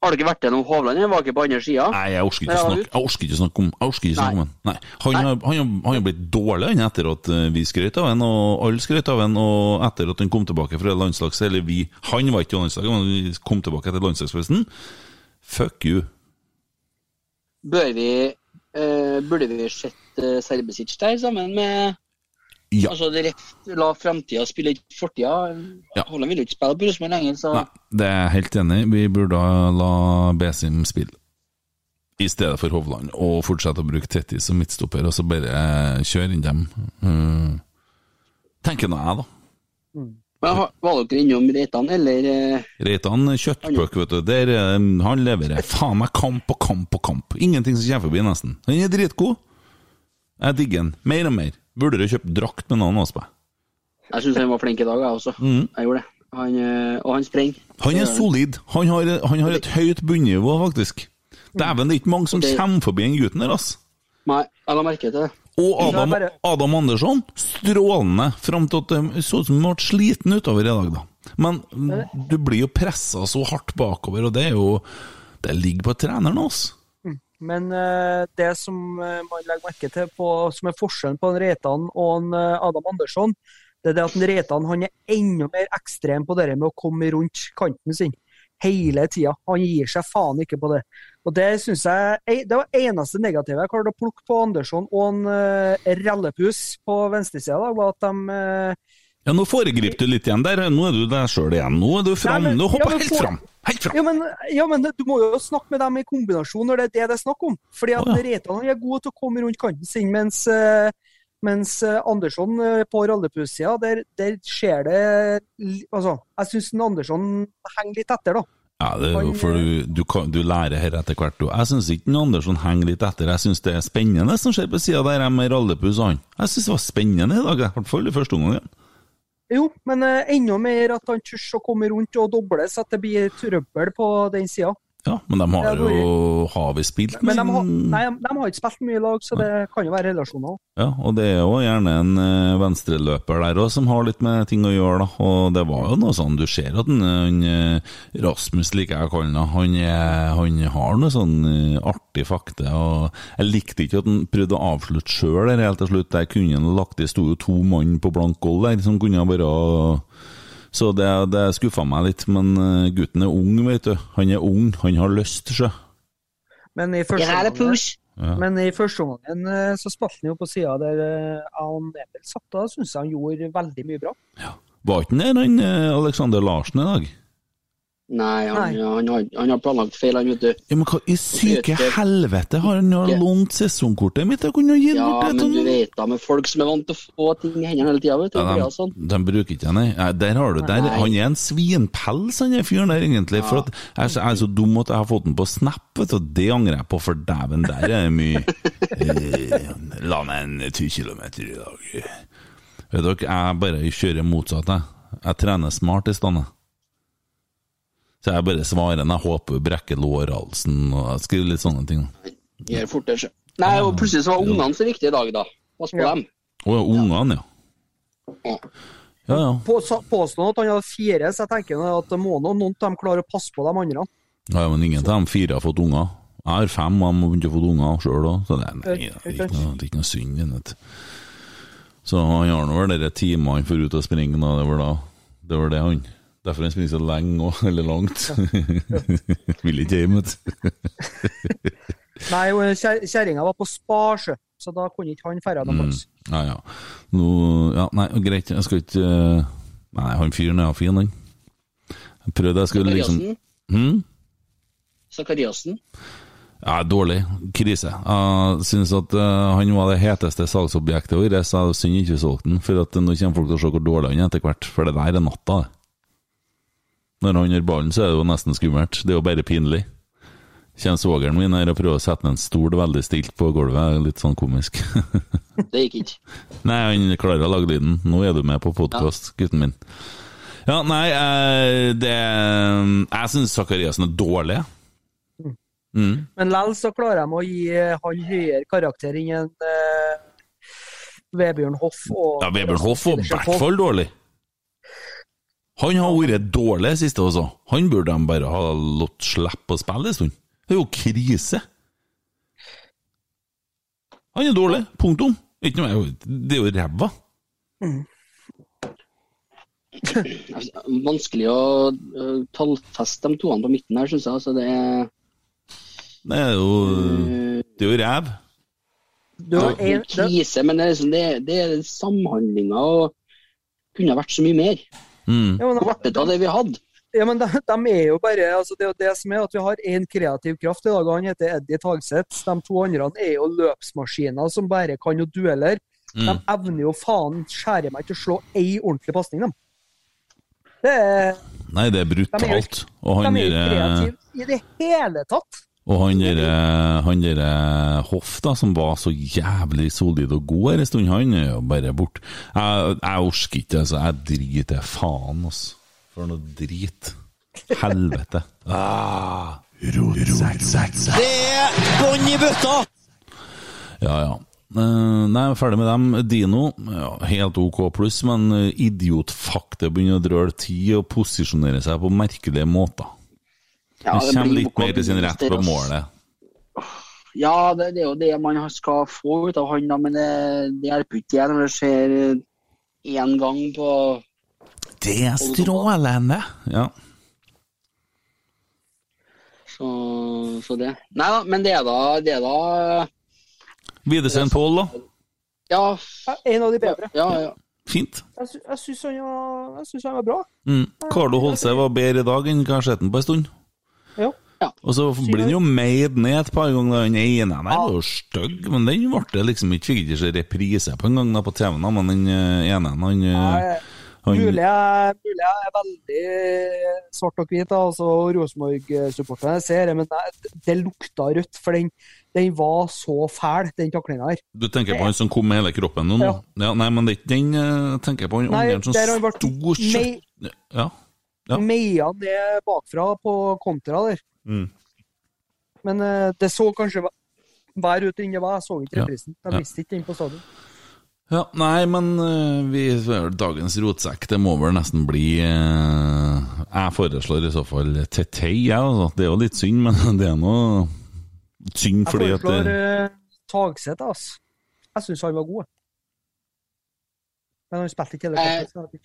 Har du ikke vært gjennom Hovland? Jeg var ikke på andre sida. Nei, jeg orker ikke å snakke, ikke snakke om Jeg orker ikke snakke om han. Nei. Han har, han, har, han blitt dårlig han etter at eh, vi skrøt av han, og alle skrøt av han, og etter at han kom tilbake fra landslags... Eller vi Han var ikke i landslaget, men vi kom tilbake etter landslagsfesten. Fuck you. Bør vi uh, Burde vi sett uh, Serbesic der sammen med Ja. Altså, det La framtida spille ikke fortida. Ja. Holland vil jo ikke spille på Rosenborg lenger, så Nei, det er jeg helt enig i. Vi burde la Besim spille. i stedet for Hovland, og fortsette å bruke Tetti som midtstopper, og så bare kjøre inn dem. Mm. tenker nå jeg, da. Men Var dere innom Reitan, eller eh, Reitan kjøttpuck, vet du. Der, eh, han leverer faen meg kamp og kamp og kamp. Ingenting som kommer forbi, nesten. Han er dritgod. Jeg digger han. Mer og mer. Burde du kjøpt drakt med navnet hans på? Jeg syns han var flink i dag, jeg også. Mm. Jeg gjorde det. Han, eh, og han springer. Han er solid. Han har, han har et høyt bunnivå, faktisk. Dæven, det er ikke mange som kommer forbi den gutten der, altså. Nei, jeg la merke til det. Og Adam, Adam Andersson, strålende fram til at det så ut som han ble sliten utover i dag, da. Men du blir jo pressa så hardt bakover, og det er jo Det ligger på treneren, altså. Men eh, det som eh, man legger merke til på, som er forskjellen på en Reitan og en eh, Adam Andersson, det er det at en Reitan han er enda mer ekstrem på det med å komme rundt kanten sin hele tida. Han gir seg faen ikke på det. Og Det synes jeg, det var eneste negative jeg klarte å plukke på Andersson og en uh, rallepus på venstresida, da, var at de Ja, nå foregriper du litt igjen der. Nå er du deg sjøl igjen. Nå er du fram. Nei, men- Nå hopper ja, helt for- fram. Helt fram. Ja men, ja, men du må jo snakke med dem i kombinasjon når det er det det er snakk om. Fordi at oh, ja. Reitan er god til å komme rundt kanten sin, mens, eh, mens eh, Andersson eh, på rallypussida, der, der skjer det Altså, jeg syns Andersson henger litt etter, da. Ja, det er jo for du, du, kan, du lærer her etter hvert. Du. Jeg syns ikke Andersson henger litt etter. Jeg syns det er spennende som skjer på sida der med og han. Jeg syns det var spennende i dag, i hvert fall i første omgang. Jo, men eh, enda mer at han tør å komme rundt og doble, så at det blir trøbbel på den sida. Ja, men de har jo Har vi spilt Men de med har, nei, de har ikke spilt mye i lag, så det kan jo være relasjoner. Ja, og det er jo gjerne en eh, venstreløper der òg som har litt med ting å gjøre, da. Og det var jo noe sånn Du ser at den, han eh, Rasmus, liker jeg å kalle han, han, har noe sånn eh, artig fakte. Og jeg likte ikke at han prøvde å avslutte sjøl der helt til slutt. Der kunne han lagt Det sto jo to mann på blank gold der som kunne ha vært Så det, det skuffa meg litt. Men eh, gutten er ung, vet du. Han er ung, han har lyst, sjø. Men i første er omgang- Ja. Men i første omgang eh, så spilte han jo på sida der eh, han Emil satt. Da syns jeg han gjorde veldig mye bra. Var ikke han der han eh, Alexander Larsen i dag? Nei, han, Nei. han, har, han har planlagt feil, han, vet du. Ja, men hva i syke helvete har han jo lånt sesongkortet mitt? Jeg kunne gitt Ja, bort det men du vet da, med folk som er vant til å få ting i hendene hele tida, vet du. ja, de, sånn. de bruker ikke nei. Der har du der, Han er en svinpels, han er fyren der, egentlig. For at jeg jeg er så dum at jeg har fått den på Snap, vet du. Det angrer jeg på, for dæven, der er det mye eh, La meg en ti kilometer i dag. Vet dere, jeg bare kjører motsatt, jeg. Jeg trener smart i stedet. Så jeg bare svarer når jeg håper hun brekker lårhalsen, og jeg skriver litt sånne ting. Gjør fortere. Nei, og plutselig så var ungene så viktige i dag, da. Pass på Ja. dem. Å ja, ungene, ja. Ja. Ja, ja. På, sa- påstå at han hadde fire, så jeg tenker at det må noen av dem klare å passe på de andre. Ja, men ingen av de fire har fått unger. Jeg har fem, og de har begynt å få unger sjøl òg, så det er, nei, det er ikke noe, det er ikke noe synd. vet. Så han har nå vel de timene han får ut og springe, da. Det var da det var det han. Derfor han springer så lenge òg, eller langt. Vil ikke hjem, vet du. Nei, og kjerringa var på Sparsjø, så da kunne ikke han dra noe plass. Ja, ja. Nå, ja, nei, greit, jeg skal ikke eh, Nei, han fyren er fin, han. Jeg prøvde, jeg skulle liksom hm? Zakariassen. Ja, dårlig. Krise. Jeg syns at eh, han var det heteste salgsobjektet vårt, så jeg synd ikke vi solgte den. For at nå kommer folk til å se hvor dårlig han er etter hvert, for det der er natta, det. Når han gjør ballen, så er det jo nesten skummelt. Det er jo bare pinlig. Kommer svogeren min her og prøver å sette ned en stol veldig stilt på gulvet, litt sånn komisk. Det gikk ikke. nei, han klarer å lage lyden. Nå er du med på podkast, gutten min. Ja, nei, eh, det Jeg syns Sakariassen er dårlig. Mm. Men likevel så klarer de å gi eh, han høyere karakter enn en eh, Vebjørn Hoff. Og, Ja, Vebjørn Hoff var i hvert fall dårlig. Han har vært dårlig siste også. Han burde de bare ha latt slippe å spille en stund. Det er jo krise. Han er dårlig. Punktum. Ikke noe, det er jo ræva. Vanskelig å uh, tallfeste de toene på midten her, syns jeg. Altså, det er Det er jo Det er jo ræv. Det er en, krise, men det er, liksom, det, det er samhandlinga og kunne vært så mye mer. Mm. ja, men, Kvartet av det vi hadde. Ja, men de, de er jo bare altså Det er jo det som er at vi har én kreativ kraft i dag, og han heter Eddie Tagseth. De to andre er jo løpsmaskiner som bare kan jo dueller. De Mm. evner jo faen skjære meg til å slå ei ordentlig pasning, de. Det er, Nei, det er brutalt. De er jo ikke kreative i det hele tatt. Og han derre han derre Hoff, da, som var så jævlig solid og god her en stund, han er jo bare borte. Jeg, jeg orker ikke, altså. Jeg driter faen, altså. For noe drit. Helvete. Ah. Det er bånn i bøtta! Ja, ja. Eh, nei, er ferdig med dem. Dino, ja, helt OK pluss, men idiotfakta det begynner å drøle tid og posisjonere seg på merkelige måter. Ja, det kommer litt mer til sin rett på målet. Ja, det, det er jo det man skal få ut av han, da, men det, det hjelper ikke igjen når det skjer én gang på Det er strålende! Ja. Så, så det. Nei da, men det er da, det er da Widesheim Pål, da. Ja, En av de bedre. ja, ja. Fint. Jeg, sy jeg syns han, synes han var bra. Mm. Carlo Holse var bedre i dag enn hva jeg har sett ham på en stund. Ja. Og så blir den jo meid ned et par ganger. Den ene der var jo stygg, men den ble liksom ikke Fikk ikke reprise på en gang da på TV-en, da, men den eh, ene han, eh, han Mulig jeg, mulig jeg er veldig svart og hvit, altså Rosenborg-supporterne ser det, men det, det lukta rødt. For den, den var så fæl, den taklinga her. Du tenker på han som kom med hele kroppen nå? Ja. Ja, nei, men det er ikke den eh, tenker jeg på. Han andre som sto kjøtt... Ja. Ja. Meia det bakfra på kontra der. Mm. Men eh, det så kanskje vær ut enn det var. Jeg så ikke Ja. reprisen. Jeg visste ikke den på stadion. Ja, nei, men eh, vi, dagens rotsekk, det må vel nesten bli eh, Jeg foreslår i så fall Tetei, jeg, altså. Det er jo litt synd, men det er noe synd Jeg fordi at Jeg foreslår det, uh, Tagseth, altså. Jeg syns han var god. Men han spilte ikke hele Eh, kampen.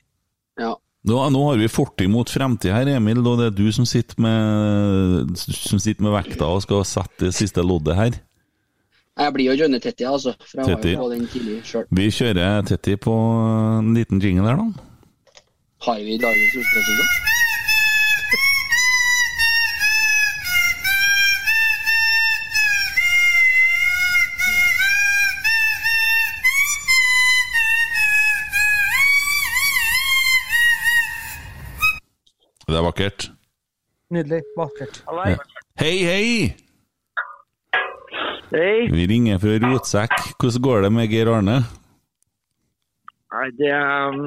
ja. Nå, nå har vi fortid mot fremtid her, Emil, og det er du som sitter med, som sitter med vekta og skal sette det siste loddet her. Jeg blir jo Johnny Tetti, altså. For jeg Tetti. var jo på den tidlig sjøl. Vi kjører Tetti på en liten jingle her, da. Har vi dagens Rosenborg-jingle? Det er vakkert. Nydelig. Vakkert. Ja. Hei, hei! Hei. Vi ringer fra Rotsekk. Hvordan går det med Geir Arne? Nei, det um,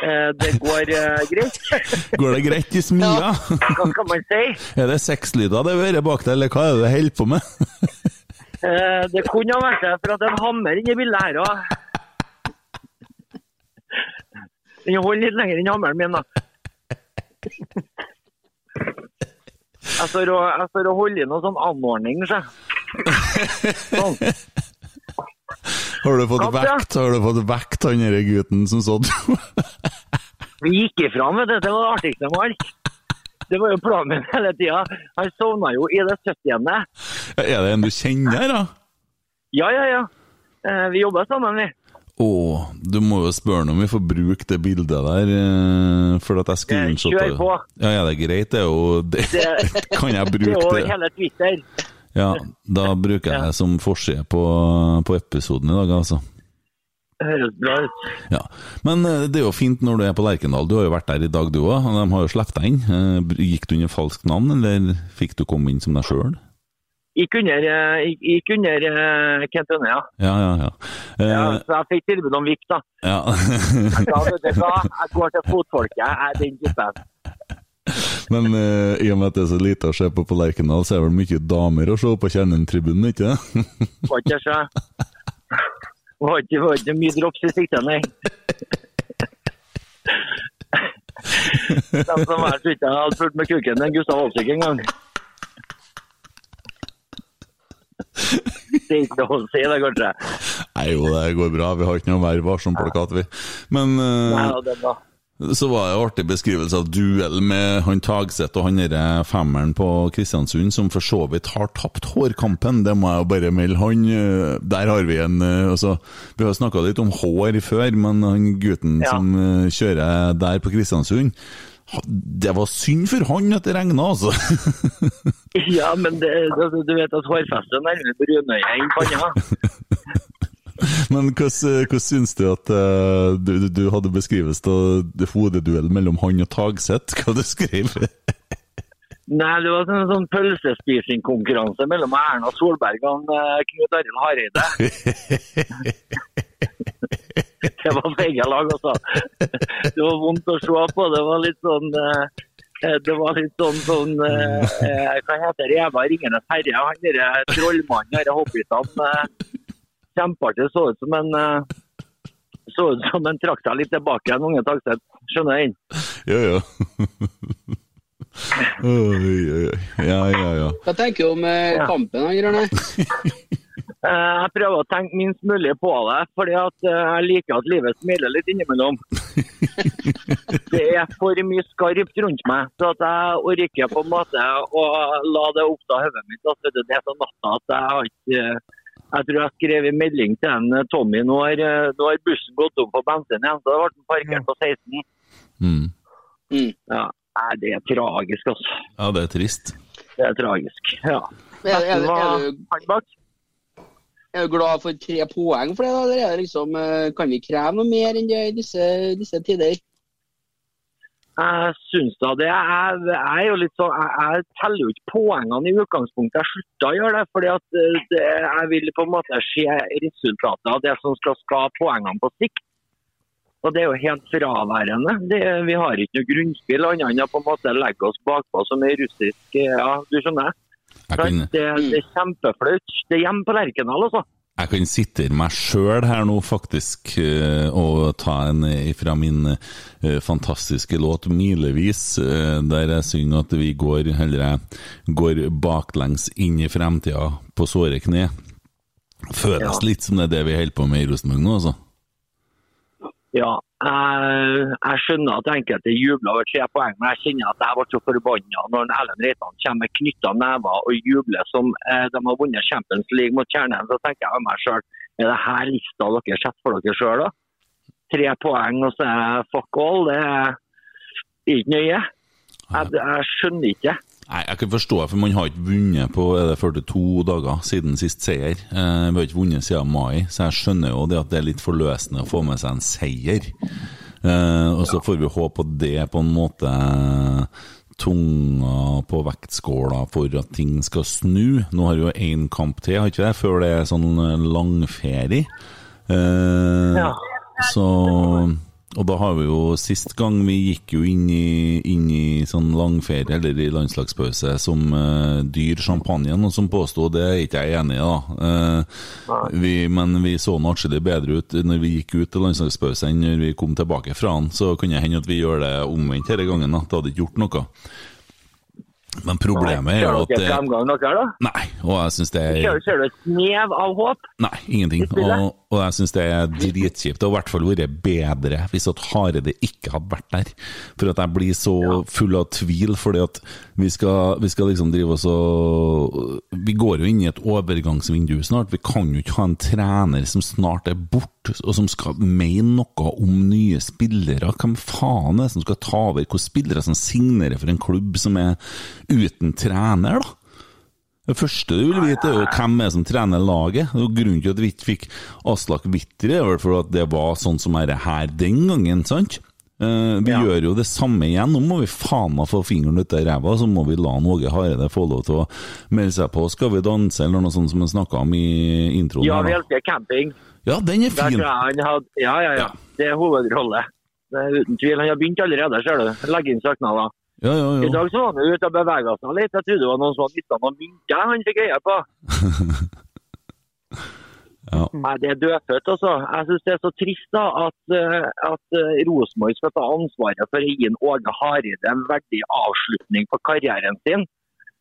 eh, Det går eh, greit. Går det greit i smia? Hva skal man si? Er det sexlyder det hører bak deg, eller hva er det du holder på med? Eh, det kunne ha vært det, for at det er en hammer inni bildet her òg. Den holder litt lenger enn hammeren min, da. Jeg står og, jeg står og holder i noe sånn anordning, så. Sånn. Har du fått vekt Har du fått vekt han derre gutten som sånn? Vi gikk ifra med det, det var det artigste med alt. Det var jo planen min hele tida. Han sovna jo i det 70. Er det en du kjenner, da? Ja, ja, ja. Eh, Vi jobba sammen, vi. Å, du må jo spørre om vi får bruke det bildet der, eh, for at jeg skulle kjør på. Ja, ja, det er greit, det er jo det, Det- Kan jeg Det er bruke jo hele Twitter. Ja, da bruker jeg det som forside på, på episoden i dag, altså. Høres bra ut. Ja, Men eh, det er jo fint når du er på Lerkendal. Du har jo vært der i dag, du òg. De har jo sluppet deg inn. Eh, Gikk du under falskt navn, eller fikk du komme inn som deg sjøl? Gikk under, eh, gikk- under eh, Kent Ønne, ja. Ja, ja, ja. Uh, ja. Så jeg fikk tilbud om Vik, da. ja. Du hva, jeg går til fotfolket, jeg er den typen. Men uh, i og med at det er så lite å se på på Lerkendal, så er det vel mye damer å se på Kjernen-tribunen, ikke det? Får ikke se. Får ikke, var mye drops i sikte, nei. De som så ikke hadde fulgt med kuken til Gustav Holsvik en gang. Det er ikke lov å si det, kanskje. Nei jo, det går bra. Vi har ikke noe mer varsom-plakat, vi. Men bra. så var det en artig beskrivelse av duell med han Tagseth og han derre femmeren på Kristiansund, som for så vidt har tapt hårkampen. Det må jeg jo bare melde. Han eh, Der har vi en eh, altså, Vi har snakka litt om hår før, men han gutten Ja. som kjører der på Kristiansund, Det var synd for han at det regna, altså. Ja, men det, det, du vet at hårfestet er nærmere brunøyet enn panna. Men hvordan, syns du at uh, du, du- hadde beskrivelsen av hodeduellen mellom han og Tagseth? Hva du skrev Nei, det var en sånn pølsespisingkonkurranse mellom Erna Solberg og eh, Knut Arild Hareide. Det var begge lag, altså. Det var vondt å se på. Det var litt sånn eh, det var litt sånn sånn eh, eh, Hva heter det? Eva Ringenes herre? Han derre trollmannen, disse hobbitene. eh, Kjempeartig. Så ut som en eh, så ut som en trakk seg litt tilbake en unge Tagseth. Skjønner jeg? Ja, ja. Oi, oi, oi. Ja, ja, ja. Hva tenker du om eh, kampen? Eh, Jeg prøver å tenke minst mulig på det, fordi at eh, jeg liker at livet smiler litt innimellom. Det er for mye skarpt rundt meg, så at jeg orker på en måte å la det oppta hodet mitt. Altså, det er så natta at jeg har ikke Jeg tror jeg skrev en melding til en eh, Tommy. Nå har, eh, nå har bussen gått opp på bensin igjen, så det ble den parkert på 16. Mm. Ja, det er tragisk, altså. Ja, det er trist. Det er tragisk. Ja. Er, er, er, Hva- du, er jo glad for tre poeng for det, da? Det er liksom, eh, kan vi kreve noe mer enn det i disse, disse tider? Jeg syns da det. Jeg, jeg jo sånn, jeg, jeg teller jo ikke poengene i utgangspunktet. Jeg slutta å gjøre det, at eh, jeg vil på en måte se resultatet av det som skal skape poengene på sikt. Og Det er jo helt fraværende. Det, vi har ikke noe grunnspill annet enn å på en måte legge oss bakpå som ei russisk eh, Ja, du skjønner? Kan, Det, det er kjempeflaut. Det er hjemme på Lerkendal, altså. jeg kan sitere meg sjøl her nå, faktisk, eh, og ta en fra min eh, fantastiske låt 'Milevis', eh, der jeg synger at vi går, eller jeg går baklengs inn i fremtida på såre kne. Føles Ja. litt som det er det vi holder på med i Rosenborg nå, altså. Ja, jeg, jeg skjønner at enkelte jubler over tre poeng, men jeg kjenner at jeg ble så forbanna når Erlend Reitan kommer med knytta never og jubler som eh, de har vunnet Champions League mot Kjernen. Så tenker jeg meg sjøl, er det her lista dere setter for dere sjøl, da? Tre poeng og så er fuck all, det er ikke nøye. Jeg, jeg skjønner ikke. Nei, Jeg kan forstå det, for man har ikke vunnet på er det 42 dager siden sist seier. Eh, vi har ikke vunnet siden mai, så jeg skjønner jo det at det er litt forløsende å få med seg en seier. Eh, og så får vi håpe at det på en måte tunga på vektskåla for at ting skal snu. Nå har vi jo én kamp til, har ikke det, før det er sånn eh, langferie. Eh, Ja. Så Og da har vi jo Sist gang vi gikk jo inn i, inn i sånn langferie eller i landslagspause som uh, dyr champagne, og som påsto det er ikke jeg enig i, da. Uh, vi, men vi så nå atskillig bedre ut når vi gikk ut til landslagspause enn når vi kom tilbake fra den. Så kunne det hende at vi gjør det omvendt denne gangen. Da. Det hadde ikke gjort noe. Men problemet er jo at Ser dere fremgang dere, da? Nei, og jeg syns det er Ser, du et snev av håp? Nei, ingenting. Og, og jeg syns det er dritkjipt. Det hadde i hvert fall vært bedre hvis at Hareide ikke hadde vært der. For at jeg blir så full av tvil, fordi at vi skal, vi skal liksom drive oss og Vi går jo inn i et overgangsvindu snart. Vi kan jo ikke ha en trener som snart er borte, og som skal mene noe om nye spillere. Hvem faen er det som skal ta over? Hvilke spillere som signerer for en klubb som er uten trener, da? Det første du vil vite, er jo hvem er som trener laget. Og Grunnen til at vi ikke fikk Aslak Witter, er vel for at det var sånn som er det her den gangen, sant? Uh, vi gjør jo det samme igjen. Nå må vi faen meg få fingeren ut av ræva, så må vi la Åge Hareide få lov til å melde seg på. Skal vi danse, eller noe sånt som vi snakka om i introen? Ja, vi elsker camping. ja, den er fin. han hadde, ja, ja, ja. Det er hovedrolle. Det er uten tvil. Han har begynt allerede, ser du. Legge inn søknader. Ja, ja, I dag så var han ute og bevega seg litt. Jeg trodde det var noen som hadde mista noen mynter han fikk øye på. ja. Nei, Det er dødfødt, altså. Jeg syns det er så trist da, at, eh, at eh, Rosenborg skal ta ansvaret for å gi Åge Hareide en verdig avslutning på karrieren sin.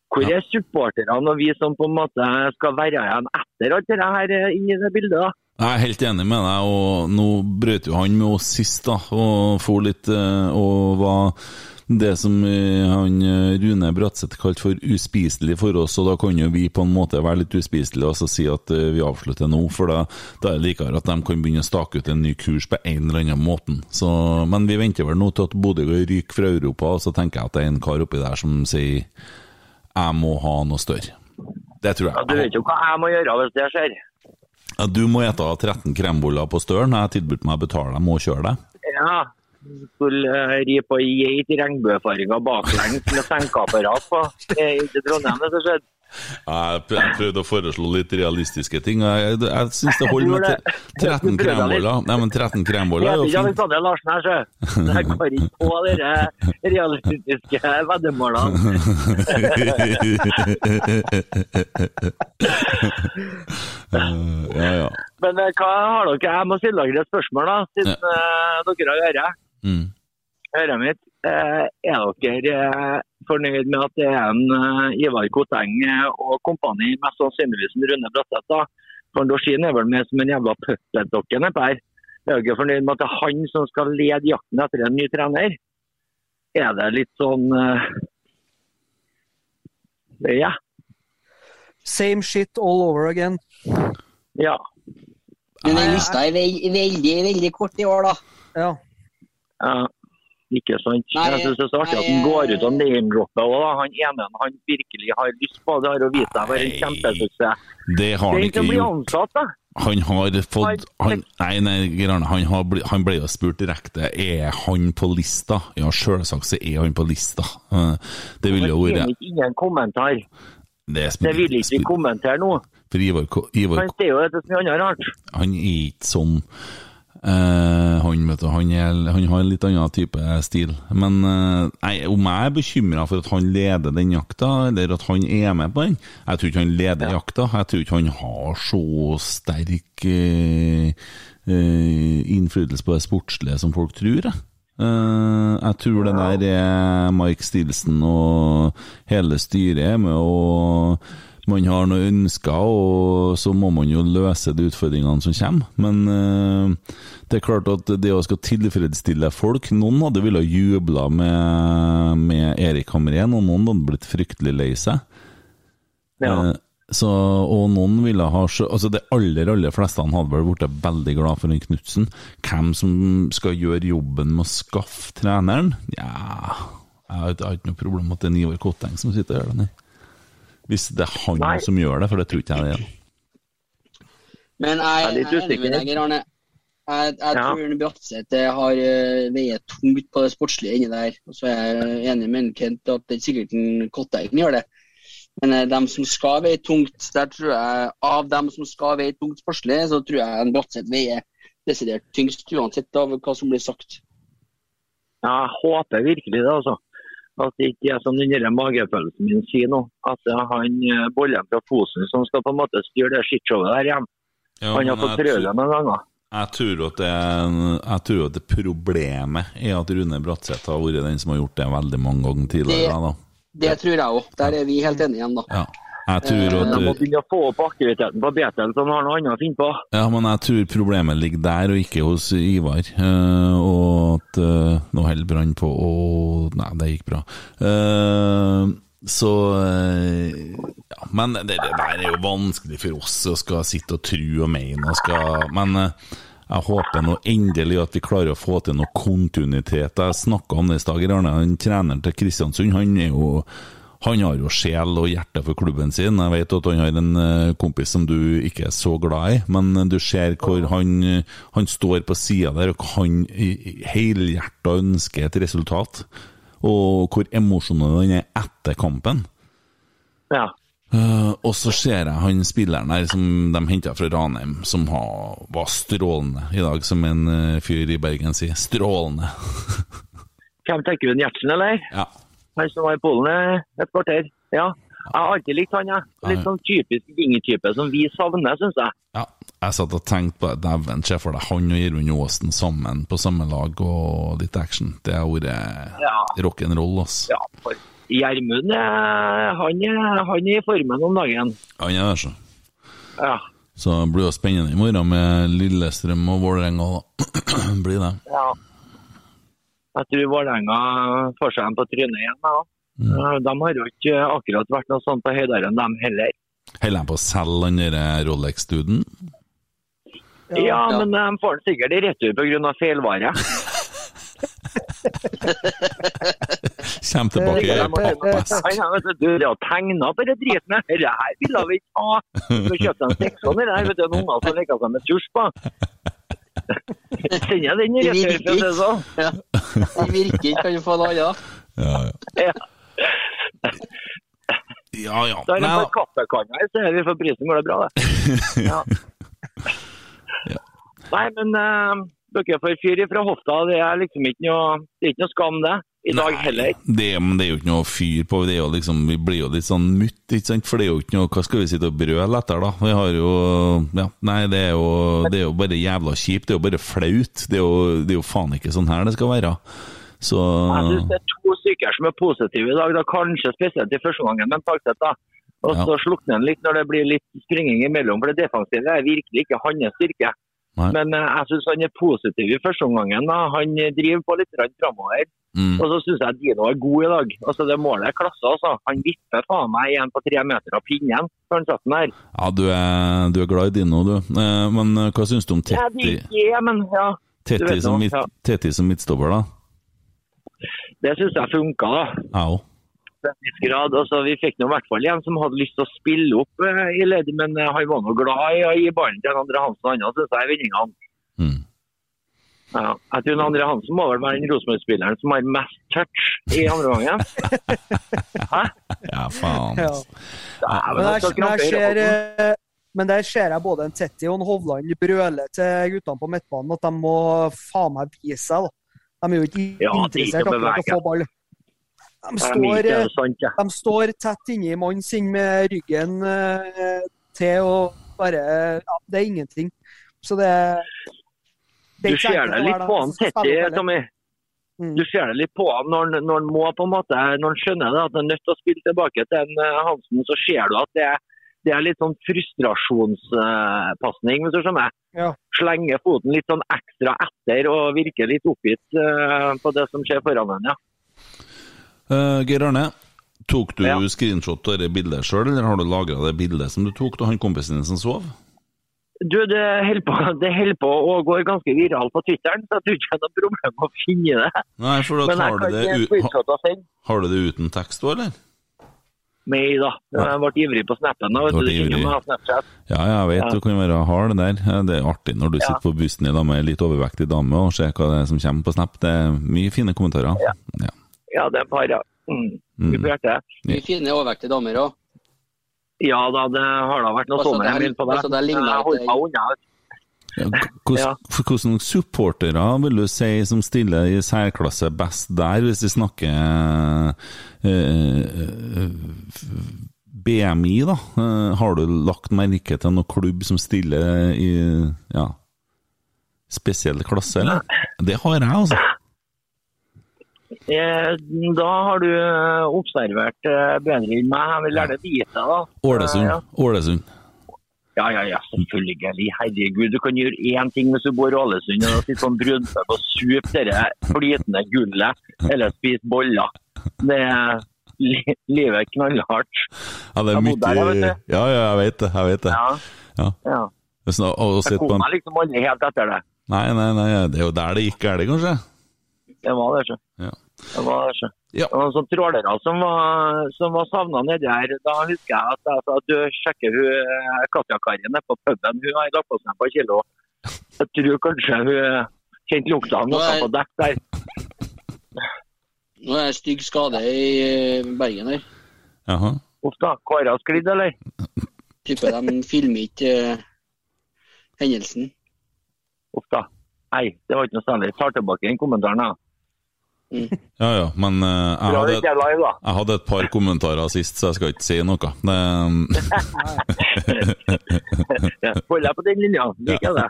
Hvor er supporterne og vi som på en måte skal være igjen etter alt det her eh, i det bildet? da? Jeg er helt enig med deg, og nå brøt jo han med oss sist, da, og for litt og var det som eh, han eh, Rune Bratseth kalte for uspiselig for oss, og da kan jo vi på en måte være litt uspiselige og så si at eh, vi avslutter nå, for da, da er det likere at de kan begynne å stake ut en ny kurs på en eller annen måte. Så, men vi venter vel nå til at Bodø ryker fra Europa, og så tenker jeg at det er en kar oppi der som sier jeg må ha noe større. Det tror jeg. Ja, du vet jo hva jeg må gjøre hvis det skjer. Ja, du må ete 13 kremboller på Støren. Jeg tilbød meg å betale dem og kjøre deg. Ja. Skulle eh, ri på ei geit i regnbuefarga baklengs med senkeapparat på eh, til Trondheim. det skjedde. Jeg prøvde å foreslå litt realistiske ting. Jeg, jeg, syns det holder med Jeg 13 tror det. Du prøvde litt. kremboller. Nei, men 13 kremboller er jo fint. Alexander Larsen her, sjø. Jeg går ikke på de realistiske veddemålene. Ja, ja. Men eh, hva har dere? Jeg må stille dere et spørsmål, da, siden dere har øret. Mm. Øret mitt. Eh, er dere eh, fornøyd med at det er en eh, Ivar Koteng og kompani, mest sannsynligvis en Rune Bratseth, da? For Dorsin er vel med som en jævla puppetdokke nedpå her. Er dere fornøyd med at det er han som skal lede jakten etter en ny trener? Er det litt sånn Ja. Same shit all over again. Ja. Men den lista er veldig, veldig kort i år, da. Ja. Ja, ikke sant. Nei, jeg syns det er så artig at han går ut og name-dropper òg. Han ene han virkelig har lyst på det, har å vise seg å være en kjempesuksess. Det har han ikke gjort. ansatt. Han har fått han, Nei, nei, Gerarne. Han, har han ble jo spurt direkte Er han på lista. Ja, selvsagt så er han på lista. Det ville jo vært ingen kommentar. Det, er Det vil ikke vi kommentere nå. For Ivar, Ivar Han sier jo dette som annet rart. han er ikke sånn eh, han, vet du, han, er, han har en litt annen type stil. Men uh, nei, om jeg er bekymra for at han leder den jakta, eller at han er med på den Jeg tror ikke han leder jakta. Jeg tror ikke han har så sterk uh, innflytelse på det sportslige som folk tror. Jeg. Jeg tror det der er Mike Stilson og hele styret er med og man har noen ønsker, og så må man jo løse de utfordringene som kommer. Men eh, det er klart at det å skal tilfredsstille folk Noen hadde ville jubla med, med Erik Hamrén, og noen hadde blitt fryktelig lei seg. Ja. Eh, så, og noen ville ha så- altså De aller aller fleste hadde vel blitt veldig glad for en Knutsen. Hvem som skal gjøre jobben med å skaffe treneren? Ja Jeg har ikke- jeg har ikke noe problem med at det er Ivar Kotteng som sitter og gjør det. nei. Hvis det er han Nei. som gjør det, for det tror ikke jeg det er. Men jeg, Jeg er jeg er enig med deg, Arne. Jeg, jeg Ja. tror Bratseth eh, har uh, veiet tungt på det sportslige inni der. Og så er jeg enig med Kent at det er sikkert en Kotteng gjør det. Men eh, dem som skal veie tungt, der tror jeg av dem som skal veie tungt sportslig, så tror jeg en Bratseth veier desidert tyngst, uansett av hva som blir sagt. Jeg håper virkelig det, altså. At det ikke er som den magefølelsen min sier nå. At det er han eh, bollen fra Fosen som skal på en måte styre det skittshowet der hjemme. Ja, han har fått prøve det noen ganger. Jeg tror at det, jeg tror at det problemet er at Rune Bratseth har vært den som har gjort det veldig mange ganger tidligere. Da. Det tror jeg òg. Der er vi helt enige igjen, da. Ja. Jeg tror De må begynne å få opp aktiviteten på Betel, så han har noe annet å finne på. Ja, men jeg tror problemet ligger der, og ikke hos Ivar. Uh, og at uh, Nå holder Brann på å Nei, det gikk bra. Uh, så eh, ja, Men det, det der er jo vanskelig for oss å skal sitte og tro og mene og skal Men eh, jeg håper nå endelig at vi klarer å få til noe kontinuitet. Jeg snakka om det i stad, Arne. Treneren til Kristiansund han er jo han har jo sjel og hjerte for klubben sin. Jeg vet at han har en eh, kompis som du ikke er så glad i, men du ser hvor han, han står på sida der og han helhjerta ønsker et resultat. Og hvor emosjonell han er etter kampen. Ja. Uh, og så ser jeg han spilleren her som de henta fra Ranheim, som har, var strålende i dag, som en uh, fyr i Bergen sier. Strålende. Hvem tenker du, Gjertsen, eller? ja. Han som var i Polen et kvarter. Ja. Jeg har alltid likt han, jeg. Litt sånn typisk Gingy-type som vi savner, syns jeg. Ja, jeg satt og tenkte på Dæven, se for deg han og Gjermund Aasen sammen på samme lag og litt action. Det har vært Ja. rock'n'roll, ass. Ja, for Gjermund han, han er i formen om dagen. Han er det, så. Ja. Så det blir jo spennende i morgen med Lillestrøm og Vålerenga. blir det. ja. Jeg tror Vålerenga får seg en på trynet igjen. Ja. Mm. Eh, De har jo ikke akkurat vært noe sånt på høydere enn dem heller. Holder de på å selge den Rolex-duden? Ja, men de får den sikkert i retur pga. feilvare. Kjem tilbake i pappesk. Du har, er tegna på den driten her. Dette ville vi ikke ha. Så kjøpte de Sexon i det her, vet du, noen unger som leker seg med tusj på. Sender den i Det retur, for å si det sånn. Ja. Det virker ikke, kan du få noe annet. Ja, ja. Ja. ja, ja. Da er det bare kaffekanna i stedet for prisen, går det bra, det. Ja. Ja. Nei, men uh, dere får fyr ifra hofta. Det er liksom ikke noe, det er ikke noe skam, det. I dag heller. Det, det er jo ikke noe fyr på det er jo liksom, Vi blir jo litt sånn mutt, ikke sant? For det er jo ikke noe Hva skal vi sitte og brøle etter, da? Vi har jo Ja, nei, det er jo, det er jo bare jævla kjipt. Det er jo bare flaut. Det er jo, det er jo faen ikke sånn her det skal være. Så Jeg synes det er to stykker som er positive i dag, da kanskje spesielt i første gangen, men Tagseth da. Og så Ja. slukner han litt når det blir litt springing imellom, for det defensive er virkelig ikke hans styrke. Nei. Men eh, jeg synes han er positiv i første omgangen. Han driver på litt framover. mm, Og så synes jeg Dino er god i dag. Altså Det målet er klasse, altså. Han vipper faen meg igjen på tre meter av pinnen før han setter den der. Ja, du er, du er glad i Dino, du. Eh, Men eh, hva syns du om Ja, Tetti, men ja. Tetti, som, ja. Som midtstopper, da? Det synes jeg funka, da. Ja, òg. Til en viss grad. Altså, vi fikk nå i hvert fall en som hadde lyst til å spille opp uh, i ledig, men uh, han var nå glad i å gi ballen til Andre Hansen. og andre, syns jeg er vinningene. Mm. Ja, jeg tror en Andre Hansen må vel være den Rosenborg-spilleren som har mest touch i andre gangen. Hæ? Ja, faen. Ja. Men altså, der, men, der i ser, eh, men der ser jeg både en Tetti og en Hovland brøle til guttene på midtbanen at de må faen meg vise seg. da. De er jo ikke Ja, er interessert akkurat i å få ball. De står, eh, de står tett inni mannen sin med ryggen eh, til å bare ja, Det er ingenting. Så det, det Du ser det litt på han Tetti, Tommy. Mm. Du ser det litt på han når, når han må på en måte, når han skjønner det, at han er nødt til å spille tilbake til en eh, Hansen, så ser du at det, er- det er litt sånn frustrasjonspasning, hvis du skjønner. Ja. Slenger foten litt sånn ekstra etter og virker litt oppgitt på det som skjer foran ham. Ja. Eh, Geir Arne, tok du Ja. screenshot av det bildet sjøl, eller har du lagra det bildet som du tok av han kompisen din som sov? Du, det holder på, det på å gå ganske viralt på Twitteren, så jeg tror ikke jeg har noe problem å finne det. Nei, for da tar du det ha. Har du det uten tekst òg, eller? Nei da, jeg ble ivrig på snappen. da, vet du, du. Ja, jeg vet Ja. du kan være hard der. Det er artig når du Ja. sitter på bussen i lag med ei litt overvektig dame og ser hva det er som kommer på Snap. Det er mye fine kommentarer. Ja. Ja. Ja, det er et par, ja. Mm. Mm. Mye på hjertet. Mye fine overvektige damer òg. Ja da, det har da vært noe Altså, jeg på det. altså, det jeg holder at- meg unna. Ja, Hvordan. Hvordan supportere vil du si som stiller i særklasse best der, hvis vi snakker eh, eh, BMI, da? Eh, har du lagt merke til noen klubb som stiller i ja, spesiell klasse, eller? Det har jeg, altså. Eh, Da har du eh, observert eh, bedre enn meg. Jeg vil gjerne vite da. Ålesund. Ja. Ålesund. Ja, ja, ja, selvfølgelig. Herregud, du kan gjøre én ting hvis du bor i Ålesund og sitter sånn brunpub og sup det flytende gullet, eller spise boller. Det er li livet knallhardt. Ja, det er mye der. Ja, ja, jeg vet det. Jeg vet det. Ja, Ja. Jeg kom meg liksom aldri helt etter det. Nei, nei, nei, det er jo der det gikk galt, kanskje? Det var det, sjø. Ja. Det var det, sjø. Ja. Det var sånne trålere som var, som var savna nedi her. Da husker jeg at jeg sa du sjekker hun eh, Katja-Kari nede på puben. Hun har lagt på seg et par kilo. Jeg tror kanskje hun kjente lukta av noe på dekk der. Nå er det stygg skade i eh, Bergen her. Jaha. Uff da. Kåre har sklidd, eller? Tipper de filmer ikke eh, hendelsen. Uff da. Nei, det var ikke noe særlig. Tar tilbake den kommentaren. Da. Ja ja, men uh, jeg, hadde, da. jeg hadde et par kommentarer sist, så jeg skal ikke si noe. Det, Ja, Hold deg på den linja. Liker jeg det.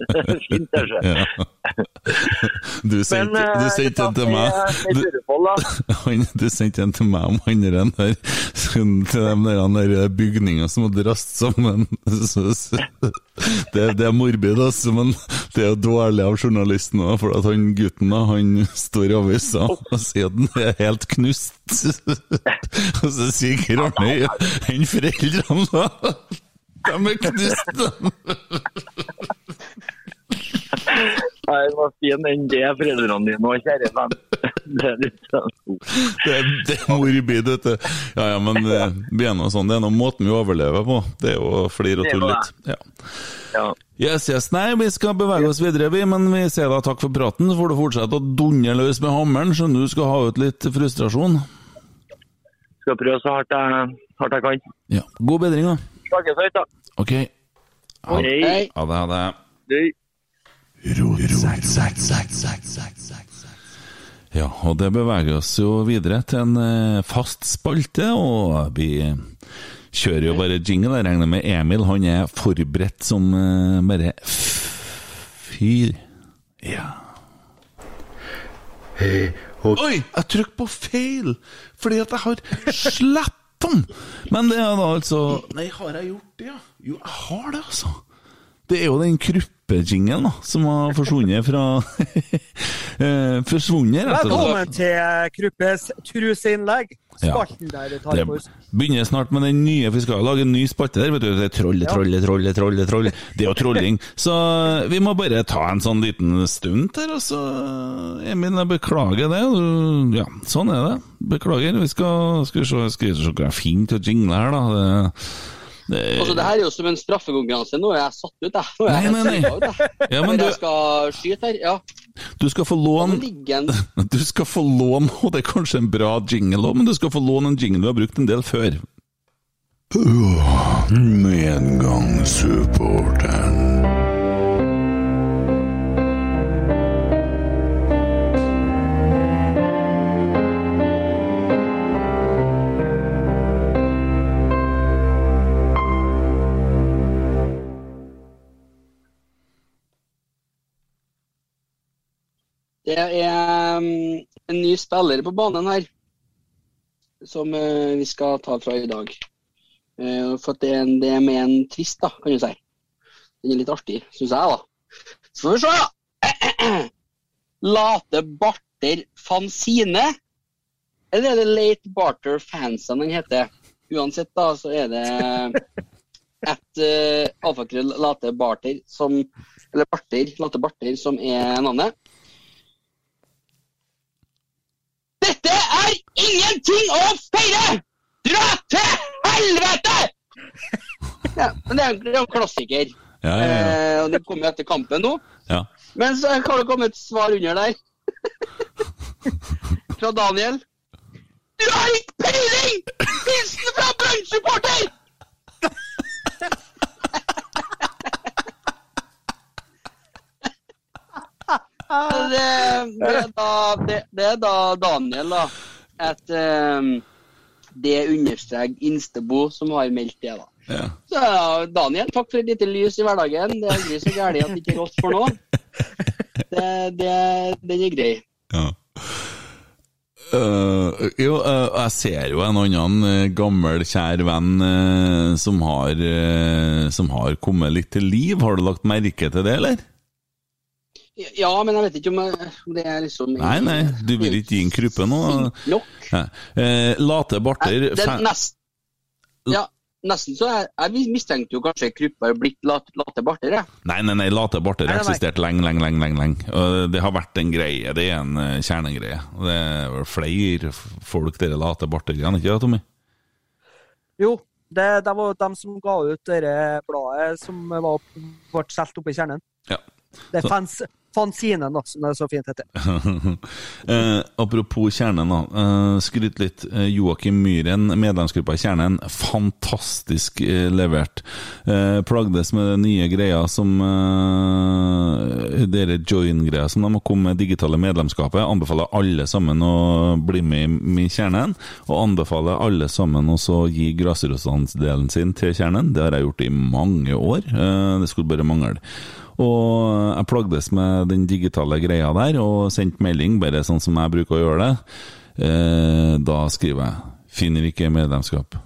Fint, kanskje. Ja. Du sendte, eh, en til meg det du, du sendte en til meg om han der, til de der, bygninger som hadde rast sammen. Det, det er morbid, altså, men det er jo dårlig av journalisten òg, for at han gutten da, han står i avisa og sier at den er helt knust. Og så sier Arne enn foreldrene, da. De er knust. Nei, det var fin enn det, foreldrene dine òg, kjære venn. Det er litt sånn. Det, er- det er morbid, vet du. Ja, ja, men det er nå sånn. Det er nå måten vi overlever på. Det er jo å flire og er tulle litt. Ja. Ja. Yes, yes. Nei, vi skal bevege oss videre, vi. Men vi sier da takk for praten. Så får du fortsette å dunne løs med hammeren. Skjønner du skal ha ut litt frustrasjon. Skal prøve så hardt jeg, hardt jeg kan. Ja. God bedring, da. Snakkes høyt, da. Ok. Ha Hei. ha det. Ha det. Ja, og det beveger oss jo videre til en eh, fast spalte, og vi kjører jo bare jingle. Jeg regner med Emil, han er forberedt som eh, bare fyr. Ja. Hey, Oi, jeg trykket på feil, fordi at jeg har slett den. Men det er da altså Nei, har jeg gjort det, ja? Jo, jeg har det, altså. Det er jo den kruppejingelen da, som har forsvunnet fra eh, Forsvunnet, rett og slett. Velkommen til Kruppes truseinnlegg. Ja. Der tar for begynner snart med den nye, for vi skal lage en ny spalte der. vet du, det er Trolle, trolle, trolle, trolle, trolle. Det er jo trolling. Så vi må bare ta en sånn liten stund her, og så Emil, jeg beklager det. Ja, sånn er det. Beklager. Vi skal, skal vi se, skal vi se hva jeg finner til å jingle her, da. Det, Altså, det her er jo som en straffekonkurranse. Nå er jeg satt ut, jeg. Nå er jeg Nei, nei, nei. ut, jeg. Ja, men du- jeg skal skyte her. Ja. du skal få låne Du skal få låne, og det er kanskje en bra jingle òg, men du skal få låne en jingle du har brukt en del før. Medgangssupporteren. Det er um, en ny spiller på banen her, som eh, vi skal ta fra i dag. Eh, for det, er en- det er med en twist, da, kan du si. Den er litt artig, syns jeg, da. Så får vi se, da. Late Barter Fanzine. Eller er det Late Barter Fansen den heter? Uansett, da, så er det et uh, alfakrøll Late Barter som Eller Barter, Late Barter, som er navnet. Er ingenting å feire! Dra til helvete! Ja, men det er jo en klassiker. Ja, ja, ja. Eh, og det kommer jo etter kampen nå. ja. Men så har det kommet et svar under der. Fra Daniel. Du har ikke peiling! Hilsen fra Brann-supporter! det, det, er da, det, det er da Daniel, da. At um, det understreker Instebo som har meldt det, da. ja. Så Daniel, takk for et lite lys i hverdagen. Det er aldri så gærent at det ikke er rått for noe. Det, det, den er grei. Ja. Uh, jo, uh, jeg ser jo en annen uh, gammel, kjær venn som, har, som har kommet litt til liv. Har du lagt merke til det, eller? Ja, men jeg vet ikke om om det er liksom Nei, nei, du vil ikke gi en kruppe nå? Nok. Ja. Eh, late barter Det er nest, ja, nesten så jeg, jeg mistenkte jo kanskje Kruppe har blitt late, late barter, jeg. Nei, nei, nei, late barter har eksistert lenge, lenge, lenge. lenge, lenge. Og det har vært en greie. Det er en uh, kjernegreie. Og Det er flere folk, dere late barter-greiene, ikke det, Tommy? Jo, det, det var de dem som ga ut det bladet som var, ble solgt oppe i kjernen. Ja. Det er fans, fanzinen, da, som det så fint heter. eh, apropos Kjernen, da. Eh, skryt litt. Eh, Joakim Myhren, medlemsgruppa i Kjernen, fantastisk eh, levert. Eh, plagdes med den nye greia som eh, Dere join-greia som de har kommet med, digitale medlemskapet. Anbefaler alle sammen å bli med i, i Kjernen. Og anbefaler alle sammen også å gi grasrotandelen sin til Kjernen. Det har jeg gjort i mange år. Eh, det skulle bare mangle. Og jeg plagdes med den digitale greia der, og sendte melding, bare sånn som jeg bruker å gjøre det. Eh, da skriver jeg 'finner ikke medlemskap'.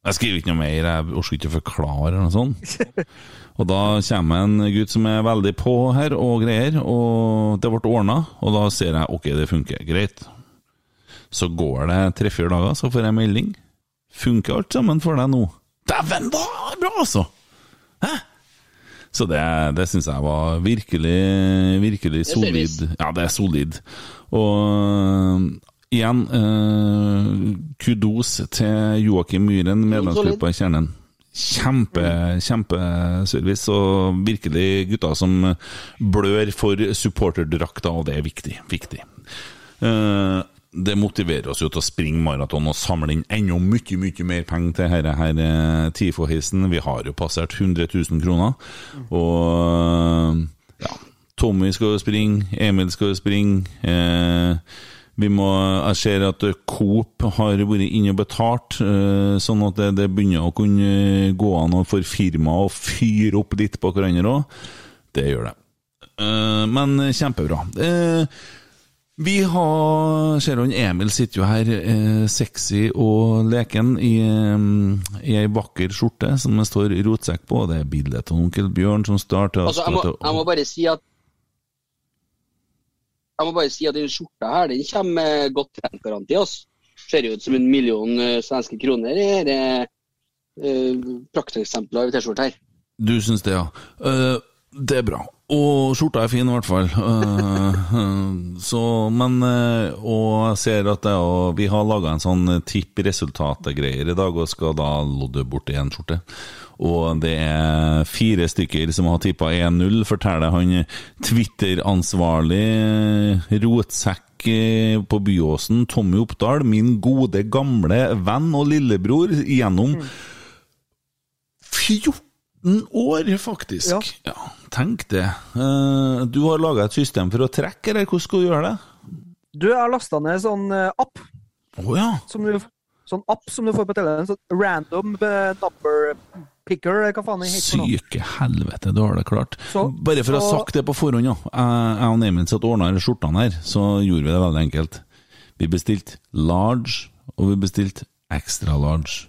Jeg skriver ikke noe mer, jeg orker ikke å forklare eller noe sånt. Og da kommer en gutt som er veldig på her og greier, og det ble ordna. Og da ser jeg ok, det funker, greit. Så går det tre-fire dager, så får jeg melding. Funker alt sammen for deg nå? Dæven, hva bra, altså! Hæ? Så det, det syns jeg var virkelig, virkelig solid. Ja, det er solid. Og øh, igjen, eh, kudos til Joakim Myhren, medlemsgruppa i Kjernen. Kjempe, kjempeservice, og virkelig gutter som blør for supporterdrakta, og det er viktig. viktig. Eh, det motiverer oss jo til å springe maraton og samle inn enda mye mye mer penger til dette her, eh, TIFO-heisen. Vi har jo passert 100 000 kroner. Og ja, Tommy skal jo springe, Emil skal jo springe. Eh, vi må, jeg ser at Coop har vært inne og betalt, eh, sånn at det, det begynner å kunne gå an for firmaet å fyre opp litt på hverandre òg. Det gjør det. Eh, men kjempebra. Eh, vi har Ser han Emil sitter jo her eh, sexy og leken i, eh, i ei vakker skjorte som det står rotsekk på. Det er bildet av onkel Bjørn som starter Altså, jeg, må, jeg må bare si at jeg må bare si at den skjorta her, den kommer med godt trent-garanti. Altså. Ser jo ut som en million eh, svenske kroner Det dette uh, prakteksempelet av T-skjorte her. Du syns det, ja. Eh, det er bra. Og skjorta er fin, i hvert fall. Eh, så, men eh, Og jeg ser at det, og vi har laga en sånn tipp resultatet-greier i dag, og skal da lodde bort én skjorte. Og det er fire stykker som har tippa 1-0, forteller han Twitter-ansvarlig eh, rotsekk på Byåsen, Tommy Oppdal, min gode, gamle venn og lillebror gjennom 14 år, faktisk. Ja. tenk det. Eh, Du har laga et system for å trekke, eller hvordan skal du gjøre det? Du, jeg har lasta ned sånn eh, app. Oh, ja. Som du, sånn app som du får på telefonen. Sånn random eh, number picker, hva faen det heter. Syke helvete, du har det klart. Så- Bare for å ha sagt det på forhånd, ja. Jeg og Neimen satt ordna skjortene her, så gjorde vi det veldig enkelt. Vi bestilte large, og vi bestilte extra large.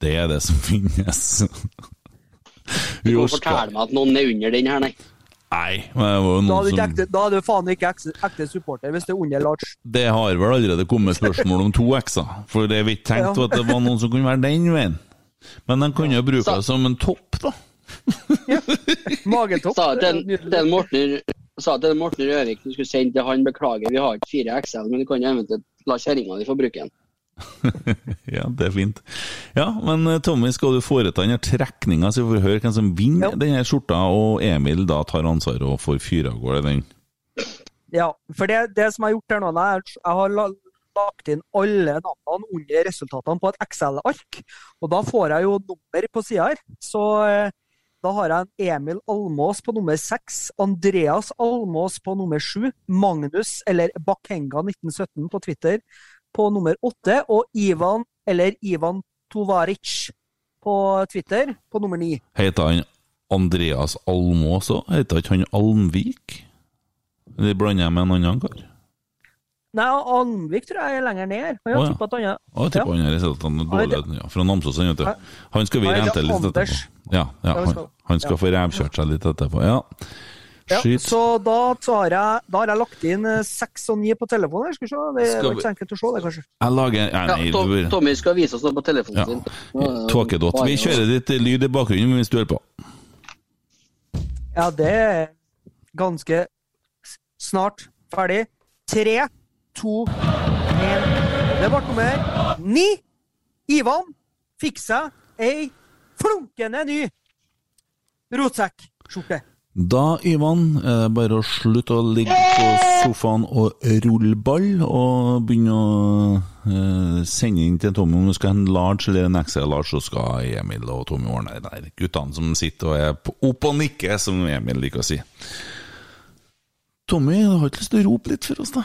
Det er det som finnes. Du kan fortelle meg at noen er under den her, nei. Nei, men det var jo Da noen er du ikke som ekte, da er du faen ikke ekte, ekte supporter hvis det er under Lars. Det har vel allerede kommet spørsmål om to X-er, for det vi ikke tenkte Ja. at det var noen som kunne være den veien. Men de kunne jo bruke det som en topp, da. Magetopp. Sa er til den Morten sa til Morten Røvik du skulle sende til han beklager, vi har ikke fire XL, men du kan eventuelt la kjerringa di få bruke den. Ja, det er fint. Ja, men eh, Tommy, skal du foreta denne trekninga, så vi får høre hvem som vinner Ja. denne skjorta, og Emil da tar ansvaret og får fyra av gårde den. Ja, for det, det som jeg har gjort her nå, er jeg har lagt inn alle navnene under resultatene på et Excel-ark. Og da får jeg jo nummer på sida her. Så eh, da har jeg en Emil Almås på nummer seks, Andreas Almås på nummer sju, Magnus eller Bakenga 1917 på Twitter på nummer åtte, og Ivan eller Ivan Tovaric på Twitter på nummer ni. Heter han Andreas Almås også? Heter ikke han Almvik? Eller blander jeg med en annen kar? Nei, Almvik tror jeg er lenger ned. Han har oh, ja. tippa tipper han er dårlig. Ja, fra Namsos, han, vet du. Han skal vi rente litt etterpå. Ja, ja, Ja, han, han skal få revkjørt seg litt etterpå. Ja. Ja, Skyt. så da, så har jeg, da har jeg lagt inn eh, seks og ni på telefonen. Skal vi se. Det er ikke så enkelt å se, det, kanskje. Jeg lager ja, nei, Tom, Tommy skal vise oss noe på telefonen Ja. sin. Tåkedott. Vi kjører litt lyd i bakgrunnen hvis du hører på. Ja, det er ganske snart ferdig. Tre, to, én. Det ble nummer ni. Ivan fikk seg ei flunkende ny rotsekkskjorte. Da, Ivan, er det bare å slutte å ligge på sofaen og rulle ball, og begynne å eh, sende inn til Tommy om du skal ha en large eller en XL large, så skal Emil og Tommy ordne det der. Guttene som sitter og er opp og nikker, som Emil liker å si. Tommy, du har ikke lyst til å rope litt for oss, da?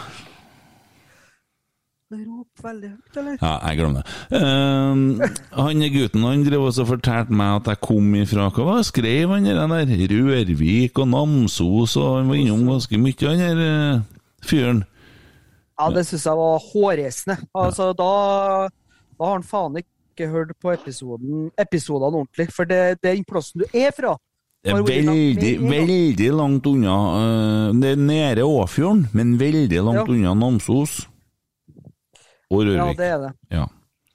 Rop veldig høyt, eller? Ja, jeg glemmer det. Uh, han gutten han drev også og fortalte meg at jeg kom ifra Hva var det skrev han der? der? Rørvik og Namsos, og han var innom ganske mye, han der uh, fyren. Ja, det syns jeg var hårreisende. Altså, da, da har han faen ikke hørt på episoden, episodene ordentlig. For det, det er den plassen du er fra. Det er veldig, veldig langt unna. eh, Det er nede Åfjorden, men veldig langt Ja. unna Namsos. Og Ja, det er det. Ja.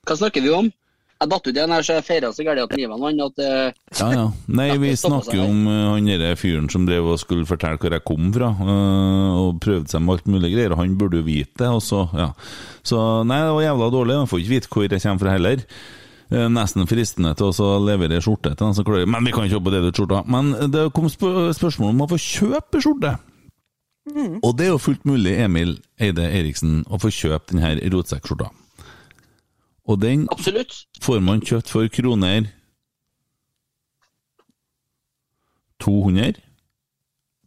Hva snakker vi om? Jeg datt ut igjen her, så jeg feira så gærent at livet vant at eh, Ja, ja. Nei, vi snakker jo om eh, han derre fyren som drev og skulle fortelle hvor jeg kom fra, eh, og prøvde seg med alt mulig greier, han burde jo vite det, og så, ja. Så nei, det var jævla dårlig, han får ikke vite hvor jeg kommer fra heller. Nesten fristende til å så levere skjorte til dem som klarer Men vi kan ikke jobbe det ut skjorta. Men det kom spør spørsmål om å få kjøpe skjorte. Og det er jo fullt mulig, Emil Eide Eriksen, å få kjøpe denne rotsekkskjorta. Og den Absolutt. får man kjøpt for kroner 200.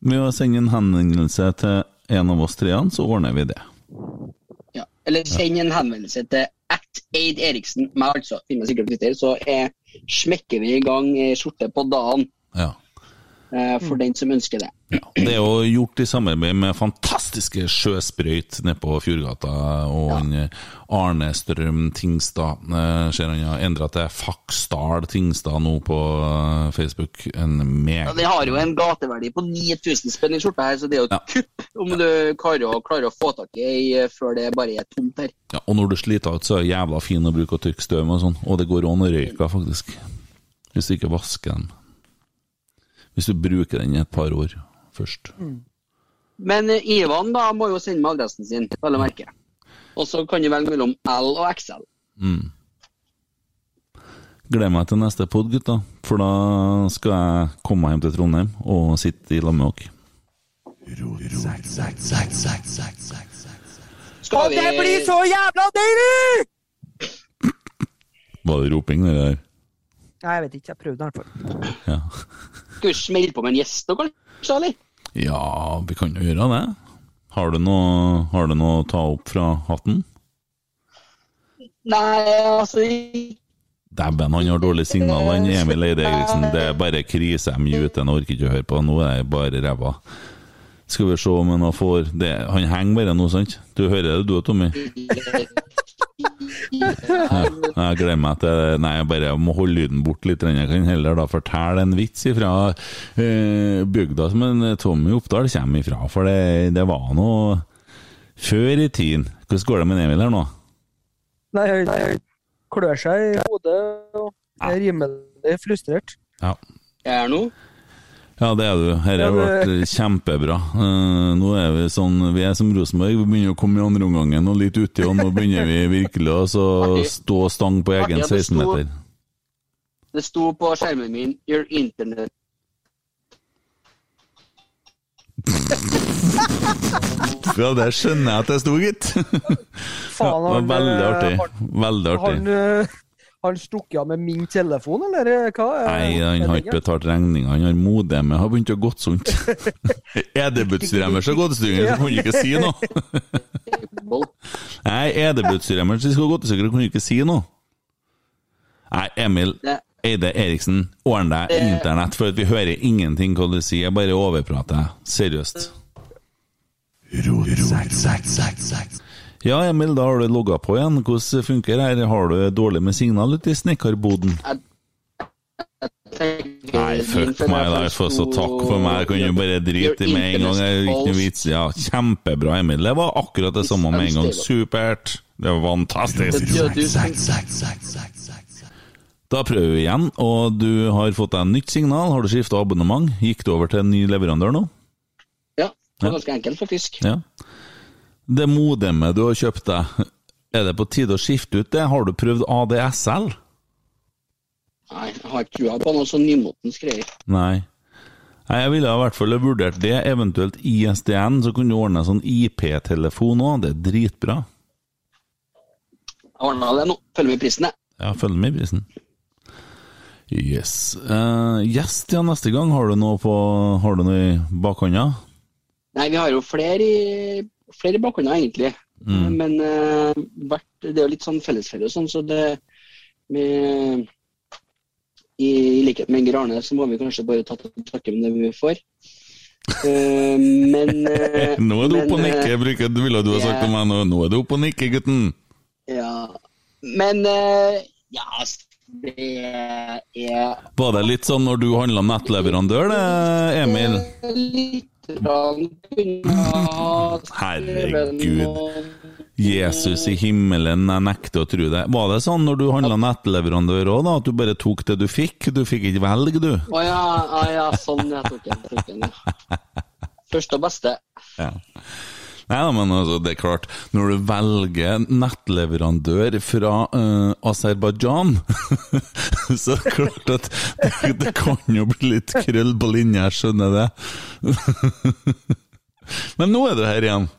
Med å sende en henvendelse til en av oss treene, så ordner vi det. Ja. Eller send en henvendelse til at Eid Eriksen, meg altså, finner sikkert på Twitter, så er, smekker vi i gang eh, skjorte på dagen Ja. Eh, for den som ønsker det. ja. Det er jo gjort i samarbeid med fantastiske Sjøsprøyt nede på Fjordgata, og han, eh, Arne Strøm Tingstad. eh, Ser han har endra til Faksdal Tingstad nå på Facebook. En Ja, meg... det har jo en gateverdi på 9000 spenn i skjorta her, så det er jo et Ja. kupp om du klarer å, klarer å få tak i ei før det bare er tomt her. Ja, og når du sliter ut, så er det jævla fin å bruke å tørke støv med og sånn. Og det går an å røyke, faktisk. Hvis du ikke vasker den. Hvis du bruker den i et par år først. Men eh, Ivan da må jo sende meg adressen sin, vel å merke. Og så kan du velge mellom L og XL. Mm. Gleder meg til neste pod, gutta. For da skal jeg komme meg hjem til Trondheim og sitte i lag med dere. Skal vi Det blir så jævla deilig! Var det roping, det der? Nei, jeg vet ikke. Jeg prøvde i hvert fall. Ja. Skal vi smelle på med en gjest nå, kanskje? eller? ja, vi kan jo gjøre det. Har du noe, har du noe å ta opp fra hatten? Nei, altså Dæven, han har dårlig signal, han Emil Eide Eriksen. Det er bare krise. Jeg muter han orker ikke å høre på. Nå er jeg bare ræva. Skal vi se om han får det. Han henger bare nå, sant? Du hører det du, Tommy? Ja, jeg gleder meg til Nei, jeg bare må holde lyden bort litt. Jeg kan heller da fortelle en vits fra eh, bygda som en Tommy Oppdal kommer ifra. For det, det var noe før i tiden. Hvordan går det med Emil her nå? Nei, han klør seg i hodet og er rimelig frustrert. Ja. Jeg er nå. Ja, det er du. Dette har vært kjempebra. Eh, nå er vi sånn Vi er som Rosenborg. Vi begynner å komme i andre omgangen og litt uti, og nå begynner vi virkelig å stå stang på egen Artig 16 meter. Det sto på skjermen min 'Your internet'. Ja, det skjønner jeg at det sto, gitt. Faen, det var veldig eh, artig. Veldig artig. Han, eh, han stukket av med min telefon, eller eh, hva? er- Nei, han er har ikke betalt regninga. Han har modemet har begynt å gå sunt. Edebutstyremmer så godtestyremmer, så kunne du ikke si noe. Nei, edebutstyremmer så skal godtestyremmer kunne du ikke si noe. Nei, Emil Eide Eriksen, ordn deg internett, for at vi hører ingenting hva du sier. Jeg bare overprater. Seriøst. Ja, Emil, da har du logga på igjen. Hvordan funker det her? Har du dårlig med signal ute i snekkerboden? Nei, fuck da. Jeg får så takk for meg. Jeg kan jo bare drite i med en gang. Det er ikke noe vits. Ja, kjempebra, Emil. Det var akkurat det samme med en gang. Supert. Det var fantastisk. Da prøver vi igjen, og du har fått deg nytt signal. Har du skifta abonnement? Gikk du over til en ny leverandør nå? Ja, det var ganske enkelt, faktisk. Ja. Det modemet du har kjøpt deg, er det på tide å skifte ut det? Har du prøvd ADSL? Nei, jeg har ikke trua på noe sånn nymotens greier. Nei. Nei, Jeg ville i hvert fall vurdert det, eventuelt ISDN, så kunne du ordne sånn IP-telefon òg. Det er dritbra. Jeg ordna det nå. Følger med i prisen, jeg. Ja, følg med i prisen. Yes. Uh, gjest, ja, neste gang. Har du noe på Har du noe i bakhånda? Nei, vi har jo flere i, flere bakgrunner, egentlig. Mm. Men uh, det er jo litt sånn fellesferie og sånn, så det med, i, I likhet med Inger Arne, så må vi kanskje bare ta til takke med det vi får. Uh, men uh, Nå er du oppe og eh, nikker, bruker du ville du ha sagt til meg nå. Nå er du oppe og nikker, gutten. Ja, men eh, ja, det er Var det litt sånn når du handla nettleverandør, det, Emil? litt Herregud. Jesus i himmelen, jeg nekter å tro det. Var det sånn når du handla nettleverandør òg, da, at du bare tok det du fikk? Du fikk ikke velge, du? Å ja, ja, sånn jeg tok den. Første og beste. Ja. Nei, men altså, det er klart, når du velger nettleverandør fra uh, Aserbajdsjan, så er det klart at det, det kan jo bli litt krøll på linja, jeg skjønner det. men nå er du her igjen.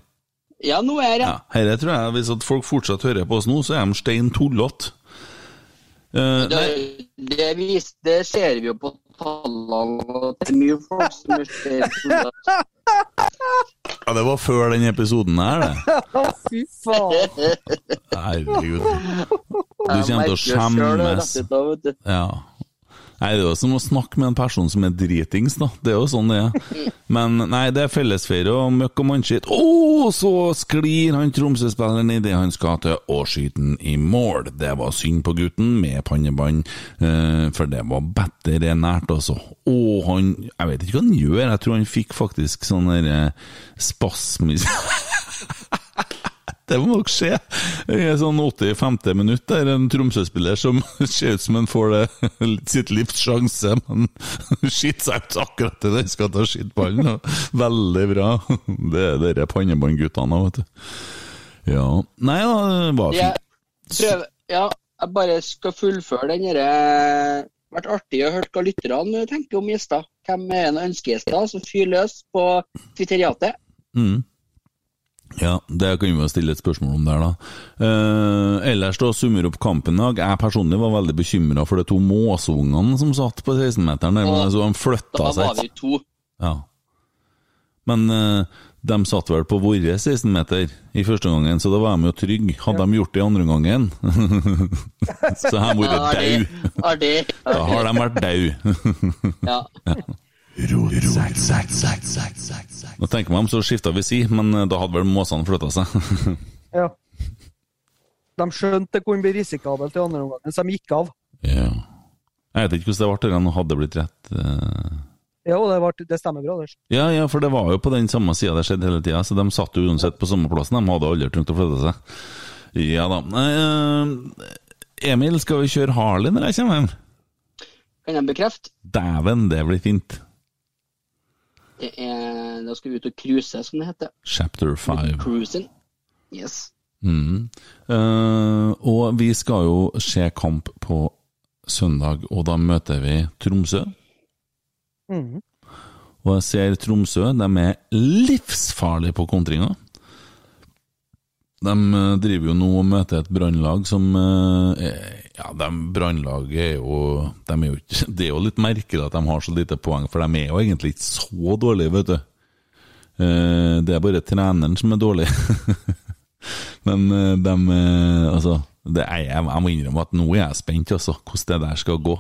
Ja, nå er jeg Ja, Herre tror jeg, Hvis at folk fortsatt hører på oss nå, så er de stein tullete. Uh, det, det, vis, det ser vi jo på tallene. at Det er mye folk som er skjevt. ja, det var før den episoden her, det. Fy faen. Herregud. Du kommer til å skjemmes. Ja. Nei, det er jo som å snakke med en person som er dritings, da. Det er jo sånn det er. Men nei, det er fellesferie og møkk og mannskitt. Å, så sklir han Tromsø-spilleren idet han skal til å skyte den i mål. Det var synd på gutten med pannebånd, eh, for det var bedre nært, altså. Å, han Jeg vet ikke hva han gjør, jeg tror han fikk faktisk sånn der eh, spasmis... Det må nok skje. I sånn 85. minutt der en Tromsø-spiller som ser ut som han får det, sitt livs sjanse, men skiter seg ut akkurat til den skal ta skittballen. og Veldig bra. Det er dere pannebåndguttene, vet du. Ja. Nei da, det var Jeg fint. prøver Ja, jeg bare skal fullføre den derre Vært artig å høre hva lytterne tenker om gjester. Hvem er en ønskegjester? Så fyr løs på Twitteriatet. Mm. Ja, det kan vi jo stille et spørsmål om der, da. Eh, ellers, da, summer opp kampen i dag. Jeg personlig var veldig bekymra for de to måseungene som satt på 16-meteren. der, men Ja, så De flytta Da var vi to. Ja. Men eh, de satt vel på våre 16-meter i første gangen, så da var de jo trygge. Hadde de gjort det i andre gangen, så hadde de vært Artig. Da har de vært døde. Ja. Nå tenker man så skifta vi si, men eh, da hadde vel måsene flytta seg. Ja. De skjønte det kunne bli risikabelt i andre omgang, så de gikk av. ja. Jeg vet ikke hvordan det ble, om det blitt rett. uh... Ja, det, ble, det stemmer bra. Det. Ja, ja, for det var jo på den samme sida det skjedde hele tida, så de satt jo uansett på samme plassen. De hadde aldri trengt å flytte seg. Ja da. Eh, Emil, skal vi kjøre Harley når jeg kommer hjem? Kan jeg bekrefte? Dæven, det blir fint. Det er, da skal vi ut og cruise, som det heter. Chapter 5. Cruising. Yes. Mm. Uh, og vi skal jo se kamp på søndag, og da møter vi Tromsø. Mm. Og jeg ser Tromsø, de er livsfarlige på kontringa. De eh, driver jo nå og møter et brannlag som eh, Ja, de brannlaget er jo de er jo ikke Det er jo litt merkelig at de har så lite poeng, for de er jo egentlig ikke så dårlige, vet du. Eh, Det er bare treneren som er dårlig. Men de Altså, det er, jeg, jeg må innrømme at nå er jeg spent, altså, hvordan det der skal gå.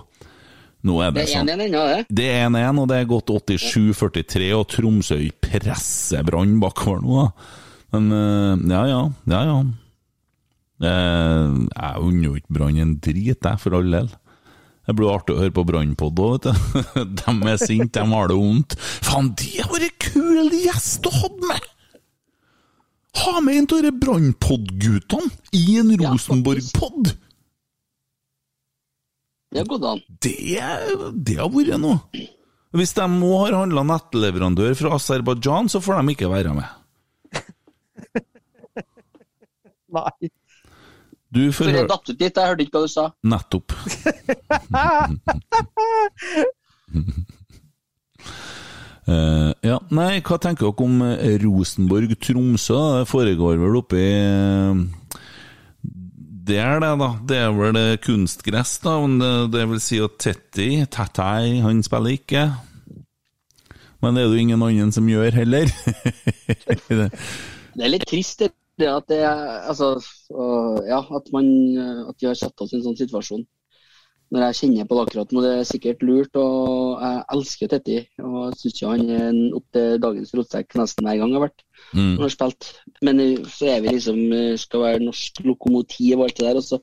Nå er Det det er sånn 1-1 ennå, det. det er 1-1, og det er gått 87-43, og Tromsø presser Brann bakover nå. da. Men eh, ja, ja. Ja, ja. Eh, jeg unner jo ikke Brann en drit, jeg, for all del. Det blir artig å høre på Brannpod òg, vet du. De er sinte, de har det vondt. Faen, det hadde vært kul gjest å ha med! Ha med en av de Brannpod-guttene i en Rosenborg-pod! Det gått an. Det, det har vært noe. Hvis de må har handla nettleverandør fra Aserbajdsjan, så får de ikke være med. Nei. Du får høre datt ut litt, jeg hørte ikke hva du sa. Nettopp. uh, ja, nei, hva tenker dere om eh, Rosenborg-Tromsø? Det foregår vel oppi det er det, da. Det er vel eh, kunstgress, da. Men det, det vil si at Tetti, Tattai, han spiller ikke. Men det er det jo ingen andre som gjør heller. Det er litt trist, det det at det altså, Ja, at man øh, At vi har satt oss i en sånn situasjon. Når jeg kjenner på det akkurat nå, det er sikkert lurt. Og jeg elsker Tetti. Og jeg syns ikke han er en opp til dagens rotsekk nesten hver gang jeg har vært Mm. har spilt. Men øh, så er vi liksom øh, skal være norsk lokomotiv og alt det der. Og så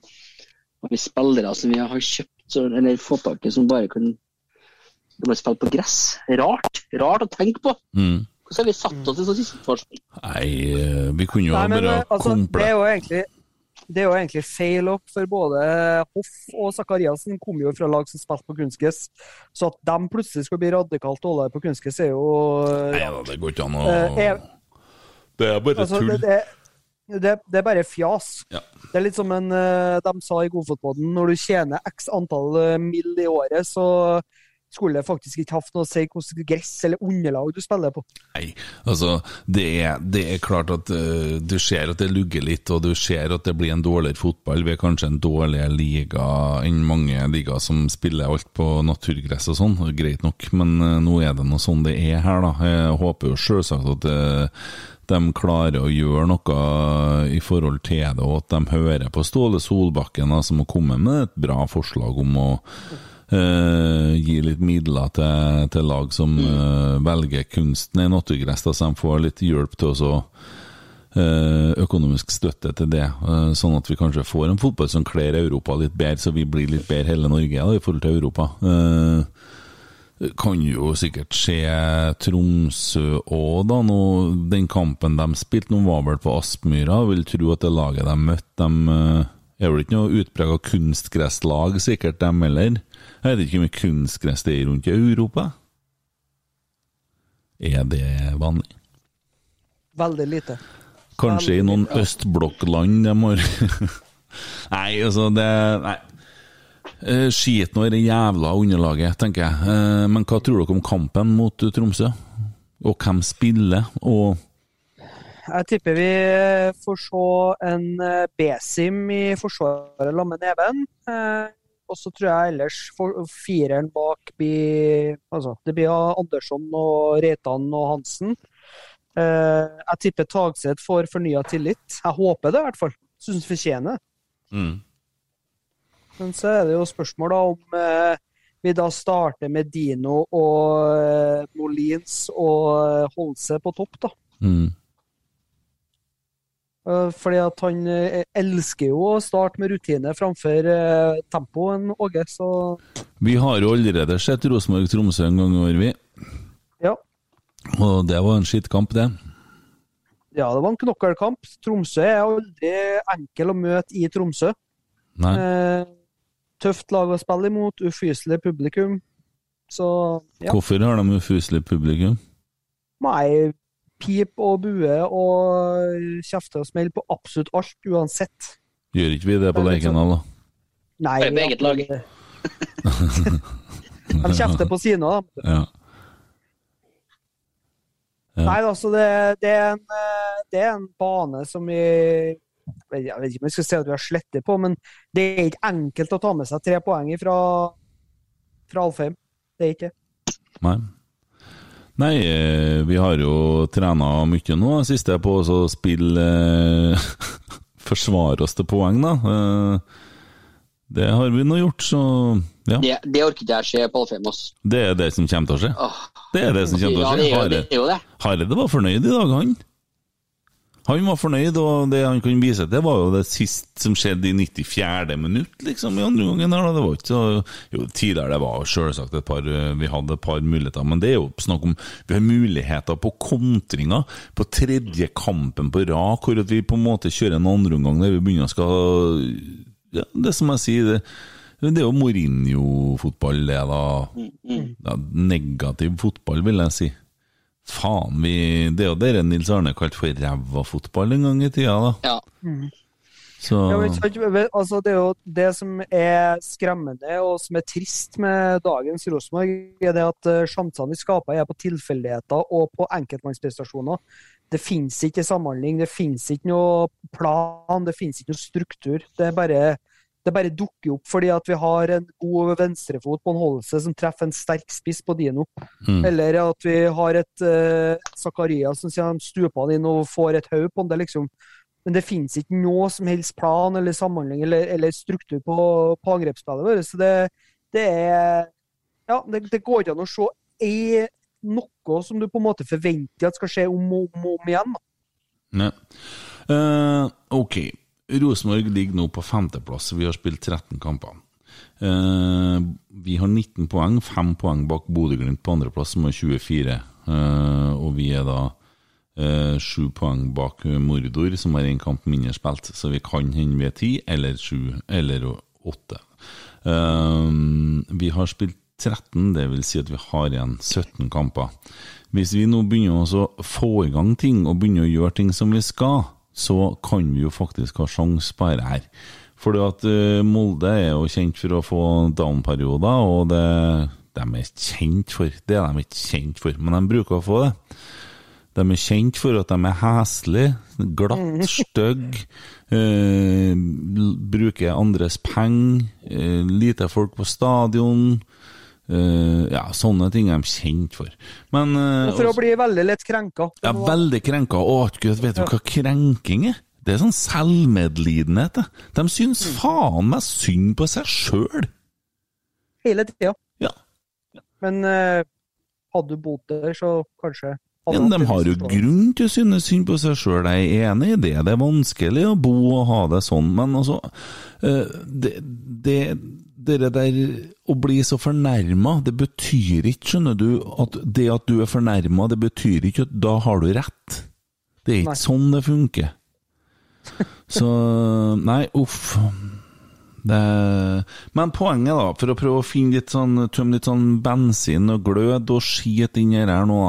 har vi spillere som vi har kjøpt eller fått tak i som bare kan de spille på gress. Rart. Rart å tenke på. Mm. Hvordan har vi satt oss i sånn situasjon? Nei, eh, vi kunne jo Nei, men bare eh, altså, det, komple... er jo egentlig, det er jo egentlig feil opp, for både Hoff og Sakariassen kom jo fra lag som spilte på kunstgress. Så at de plutselig skal bli radikalt dårligere på kunstgress, er jo Nei da, det går ikke an å Eh, Det er bare altså, tull. det, det, det, det er bare fjas. Ja. Det er litt som en, eh, de sa i Godfotbåten, når du tjener x antall eh, mill. i året, så skulle det faktisk ikke hatt noe å si hvilket gress eller underlag du spiller på. Nei, altså det er, det er klart at uh, du ser at det lugger litt, og du ser at det blir en dårligere fotball. Vi er kanskje en dårligere liga enn mange ligaer som spiller alt på naturgress og sånn, greit nok, men uh, nå er det noe sånn det er her, da. Jeg håper jo selvsagt at uh, de klarer å gjøre noe i forhold til det, og at de hører på Ståle Solbakken, som har kommet med et bra forslag om å eh, gi litt midler til, til lag som eh, velger kunsten i naturgress, så de får litt hjelp til å eh, økonomisk støtte til det, sånn at vi kanskje får en fotball som kler Europa litt bedre, så vi blir litt bedre hele Norge da, i forhold til Europa. Kan jo sikkert skje Tromsø òg, da. Nå, den kampen de spilte nå, var vel på Aspmyra. Vil tro at det laget de møtte, de er vel ikke noe utprega kunstgresslag, sikkert dem heller. Jeg vet ikke hvor mye kunstgress det er rundt i Europa. Er det vanlig? Veldig lite. Kanskje i noen østblokkland de har Nei, altså det Nei. Eh, Skit nå i det jævla underlaget, tenker jeg. Eh, Men hva tror dere om kampen mot eh, Tromsø? Og hvem spiller? Og Jeg tipper vi får se en Besim i forsvaret sammen med Neven. Og så tror jeg ellers for, fireren bak blir Altså, det blir Andersson og Reitan og Hansen. Eh, jeg tipper Tagseth får fornya tillit. Jeg håper det, i hvert fall. Syns fortjener det. mm. Men så er det jo spørsmål da om eh, vi da starter med Dino og eh, Molins og eh, Holse på topp, da. Mm. Eh, Fordi at han eh, elsker jo å starte med rutine framfor tempoen, tempo, en Åge, så Vi har jo allerede sett Rosenborg-Tromsø en gang i år, vi. ja. Og det var en skittkamp, det. Ja, det var en knokkelkamp. Tromsø er aldri enkel å møte i Tromsø. Nei. Eh, tøft lag å spille imot, ufyselig publikum. Så ja. Hvorfor har de ufyselig publikum? Nei, pip og bue og kjefte og smell på absolutt alt, uansett. Gjør ikke vi det på er Lerkendal, da? Nei, Det er på eget lag. De kjefter på sine, da. Ja. Ja. Nei, altså, det, det, er en, eh, det er en bane som vi Jeg vet ikke om jeg skal si at vi har slettet på, men det er ikke enkelt å ta med seg tre poeng fra, fra Alfheim. Det er ikke det. Nei. Nei, eh, vi har jo trena mye nå, siste på å spille eh, Forsvare oss til poeng, da. Eh, det har vi nå gjort, så ja. Det, det orker ikke jeg se på Alfheimos. Det er det som kommer til å skje. Åh. Det er det som kommer til Ja, å det skje. er det. Er jo det. Hareide var fornøyd i dag, han. Han var fornøyd, og det han kunne vise til, var jo det sist som skjedde i 94. minutt, liksom, i andre gangen. her. Det var ikke så Jo, tidligere det var selvsagt et par Vi hadde et par muligheter, men det er jo snakk om Vi har muligheter på kontringer på tredje kampen på rad, hvor vi på en måte kjører en andreomgang der vi begynner å skal Ja, det som jeg sier, det det er jo Mourinho-fotball, det, da. Ja, negativ fotball, vil jeg si. Faen, vi, det er jo det Nils Arne kalte for ræva fotball en gang i tida, da. Ja. Så Ja, men, altså, det er jo det som er skremmende og som er trist med dagens Rosenborg, er det at eh, sjansene vi skaper, er på tilfeldigheter og på enkeltmannsprestasjoner. Det finnes ikke samhandling, det finnes ikke noe plan, det finnes ikke noe struktur. Det er bare det bare dukker opp fordi at vi har en god venstrefot på en holdelse som treffer en sterk spiss på Dino. Mm. Eller at vi har et uh, Zakaria som sier han stuper han inn og får et hode på han. Det liksom Men det finnes ikke noe som helst plan eller samhandling eller, eller struktur på, på angrepsspillet vårt. Så det, det er Ja, det, det går ikke an å se er noe som du på en måte forventer at skal skje om og om, om igjen. Ne. Uh, ok. Rosenborg ligger nå på femteplass. Vi har spilt 13 kamper. Uh, vi har 19 poeng, 5 poeng bak Bodø-Glimt på andreplass, som har 24. Uh, og vi er da sju 7 poeng bak Mordor, som har én kamp mindre spilt. Så vi kan hende vi er 10 eller 7 eller 8. Eh, vi har spilt 13, det vil si at vi har igjen 17 kamper. Hvis vi nå begynner å få i gang ting og begynner å gjøre ting som vi skal, så kan vi jo faktisk ha sjanse på dette her. Fordi at uh, Molde er jo kjent for å få down-perioder, og det de er kjent for. Det er de ikke kjent for, men de bruker å få det. De er kjent for at de er heslige, glatt, stygge, eh, bruker andres penger, eh, lite folk på stadion. Uh, ja, sånne ting er de kjent for. Men uh, for å bli veldig lett krenka. Ja, veldig krenka. Å, Gud, vet du hva krenking er? Det er sånn selvmedlidenhet. det. De syns faen meg synd på seg sjøl. Hele tida. Ja. Men uh, hadde du bodd der, så kanskje Men de har jo grunn til å synes synd på seg sjøl, jeg er enig i det. Det er vanskelig å bo og ha det sånn, men altså Det, det, det der å bli så fornærma, det betyr ikke, skjønner du, at det at du er fornærma, det betyr ikke at da har du rett. Det er ikke Nei. sånn det funker. Så Nei, uff. Det, men poenget, da, for å prøve å finne litt sånn, tømme litt sånn bensin og glød og skit inni her nå,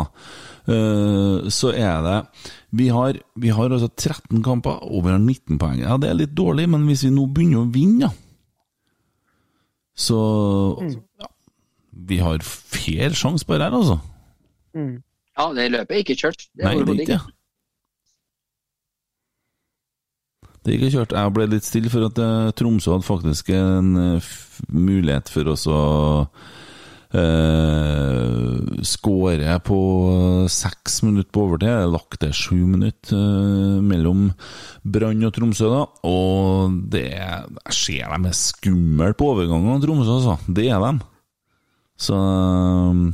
eh, så er det vi har, vi har altså 13 kamper, og vi har 19 poeng. Ja, det er litt dårlig, men hvis vi nå begynner å vinne, da, så ja, Vi har fair sjanse på det her, altså. Mm. Ja, det løpet er ikke kjørt. Det Nei, det er ikke det. Det er ikke kjørt. Jeg ble litt stille for at eh, Tromsø hadde faktisk en eh, mulighet for oss å eh, skåre på seks minutter på overtid. Lagt det sju minutter eh, mellom Brann og Tromsø, da. Og det Jeg ser dem er skumle på overgangene, Tromsø, altså. Det er dem. Så Men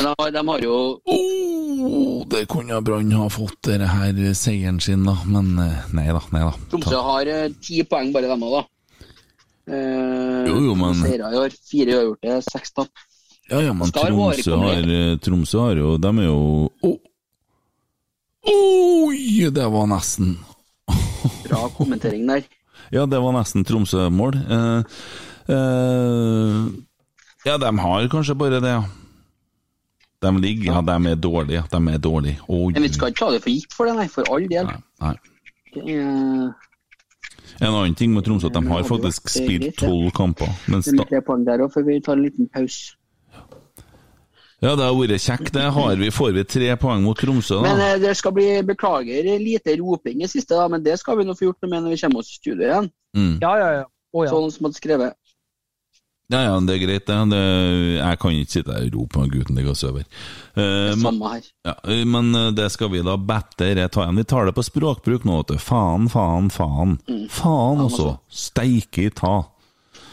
de, har- de har jo oh, Det kunne Brann ha fått, denne her seieren sin, da. Men eh, nei da, nei da. Tromsø har eh, ti poeng bare, dem òg, da. Eh, Jo, jo, men- Seire i år. Fire uavgjorte, seks tap. Ja, ja, men Tromsø har, Tromsø har jo De er jo oh. Oi, det var nesten Bra kommentering der. Ja, det var nesten Tromsø-mål. Eh, eh, ja, de har kanskje bare det, ja. De ligger Ja, de er dårlige. De er dårlige. Oi. Men vi skal ikke ta det for gitt for det, nei. For all del. Nei, nei. Det er, En annen ting med Tromsø at de har faktisk spilt tolv kamper. Mens er da, tre poeng der òg, før vi tar en liten pause. ja, det har vært kjekt. Det har vi. Får vi tre poeng mot Tromsø, da? Men det skal bli Beklager lite roping i siste, da, men det skal vi nå få gjort noe med når vi kommer oss i studio igjen. Mm. Ja, ja, ja. Oh, ja. Sånn som hadde skrevet. Ja, ja, det er greit, det. det jeg kan ikke sitte der og rope når gutten ligger og sover. Eh, men, ja, eh, men eh, det skal vi da bedre ta igjen. Vi tar det på språkbruk nå, vet du. Faen, faen, faen. Mm. Faen også. Steike i ta.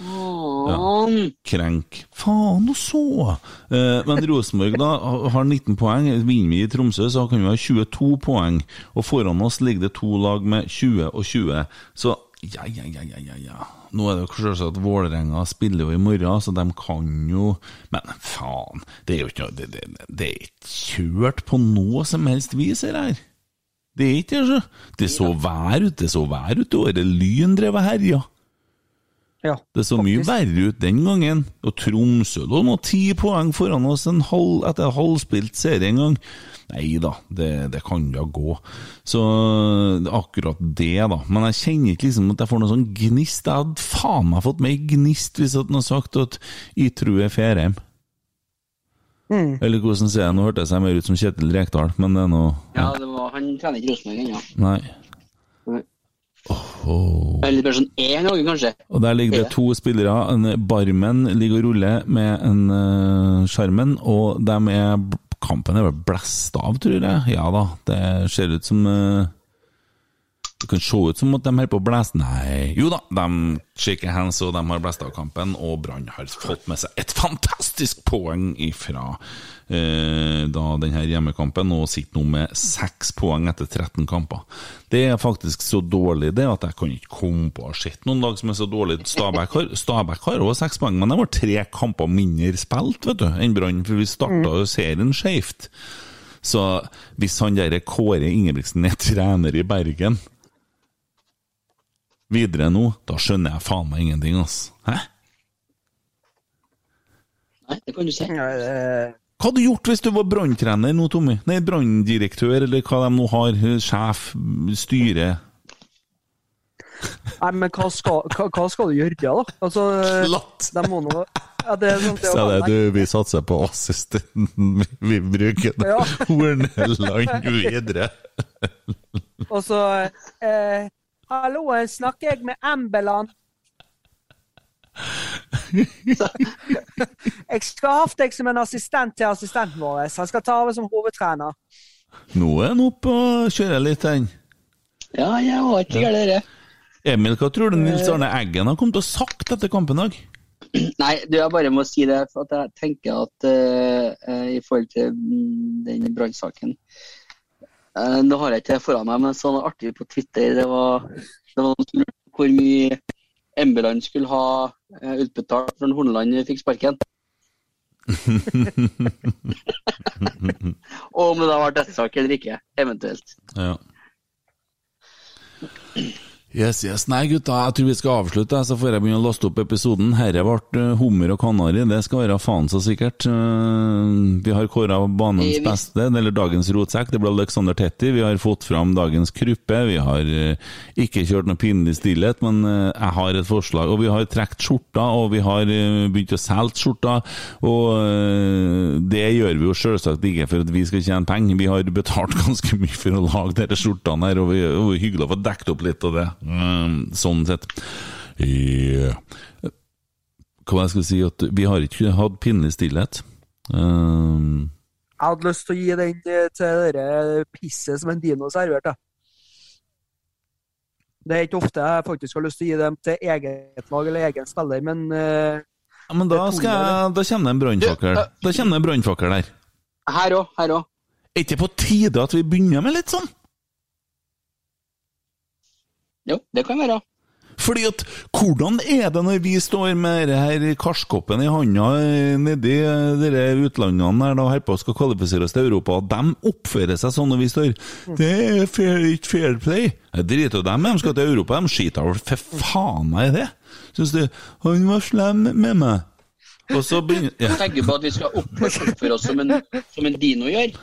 Faen. Krenk. Faen og så! Eh, men Rosenborg da har 19 poeng. Vinner vi i Tromsø, så kan vi ha 22 poeng. Og foran oss ligger det to lag med 20 og 20. Så ja, ja, ja, ja, ja. Nå er det jo selvsagt at Vålerenga spiller jo i morgen, så de kan jo Men faen, det er jo ikke Det, det, det er ikke kjørt på noe som helst vis, det her. Det er ikke det, så. Det så vær ut, det så vær ut i året. Lyn drev og herja. Ja. Det så mye verre ut den gangen. Og Tromsø lå nå ti poeng foran oss en halv, etter halvspilt serie en gang. Nei da, det, det kan da gå. Så akkurat det, da. Men jeg kjenner ikke liksom at jeg får noe sånn gnist. Jeg hadde faen meg fått mer gnist hvis jeg hadde sagt at jeg tror jeg fer hjem. Mm. Eller hvordan sier jeg, nå hørtes jeg mer ut som Kjetil Rekdal, men det er noe Ja, det var, han trener ikke Rosenborg ennå. Nei. Nei. Åh. Eller bare sånn én gang, kanskje. Og der ligger det to spillere. En Barmen ligger og ruller med en uh, Skjermen, og dem er Kampen er vel blæst av, tror jeg. Ja da, det ser ut som uh, Det kan se ut som at de holder på å blæse Nei, jo da, de shaker hands, og de har blæst av kampen, og Brann har fått med seg et fantastisk poeng ifra eh, da denne hjemmekampen, og sitter nå med seks poeng etter 13 kamper. Det er faktisk så dårlig det at jeg kan ikke komme på å ha sett noen lag som er så dårlig. Stabæk har, Stabæk har også seks poeng, men de har tre kamper mindre spilt vet du, enn Brann, for vi starta jo serien skjevt. Så hvis han der Kåre Ingebrigtsen er trener i Bergen videre nå, da skjønner jeg faen meg ingenting, ass. Hæ? Nei, det kan du si. Eh, Hva hadde du gjort hvis du var branntrener nå, Tommy? Nei, branndirektør, eller hva de nå har. Sjef, styre. Nei, men hva skal, hva, hva skal du gjøre, da? Altså, Slatt! de må nå ja, det er sånt, det er det du, vi satser på assistenten. Vi bruker Ja. Horneland videre. Og så eh, Hallo, snakker jeg med Jeg skal ha deg som en assistent til assistenten vår. Han skal ta over som hovedtrener. Nå er han oppe og kjører litt, han. Ja, jeg var ikke gæren, det. Emil, hva tror du Nils Arne Eggen har kommet til å sagt etter kampen i dag? Nei, du, jeg bare må si det, for at jeg tenker at eh, eh, i forhold til mm, den brannsaken uh, Nå har jeg ikke det foran meg, men sånn artig på Twitter Det var, det var hvor mye Embeland skulle ha eh, utbetalt når Horneland fikk sparken. Og om det da var dødssak eller ikke, eventuelt. Ja. Yes, yes. Nei, gutta, jeg tror vi skal avslutte, så får jeg begynne å laste opp episoden. Herre ble eh, hummer og kanari, det skal være faen så sikkert. Eh, vi har kåra banens beste, eller dagens rotsekk. Det ble Alexander Tetti. Vi har fått fram dagens kruppe. Vi har eh, ikke kjørt noe pinlig stillhet, men jeg har et forslag. Og vi har trukket skjorta, og vi har begynt å selge skjorta. Og det gjør vi jo selvsagt ikke for at vi skal tjene penger. Vi har betalt ganske mye for å lage disse skjortene her, og vi, og det er hyggelig å få dekket opp litt av det. Mm, sånn sett. Ja. Hva skal jeg si? At vi har ikke hatt pinlig stillhet. Um, Jeg hadde lyst til å gi den eh, til det pisset som en dino serverte. Det er ikke ofte jeg faktisk har lyst til å gi dem til eget lag eller egen spiller, men eh, ja, men da, skal jeg, da kommer det en brannfakkel. Da kommer det en brannfakkel der. Her òg, her òg. Er ikke på tide at vi begynner med litt sånn? Jo, det kan være. Fordi at, hvordan er det når vi står med det her karskoppen i handa eh, nedi eh, dere utlandene der da holder på skal kvalifisere oss til Europa, og de oppfører seg sånn når vi står Det er fair, ikke fair play. Jeg driter jo dem i, de skal til Europa, de skiter vel for faen meg i det. Syns du Han var slem med meg. Og så begynner ja. Tenker på at vi skal oppføre oss som en, som en dino gjør.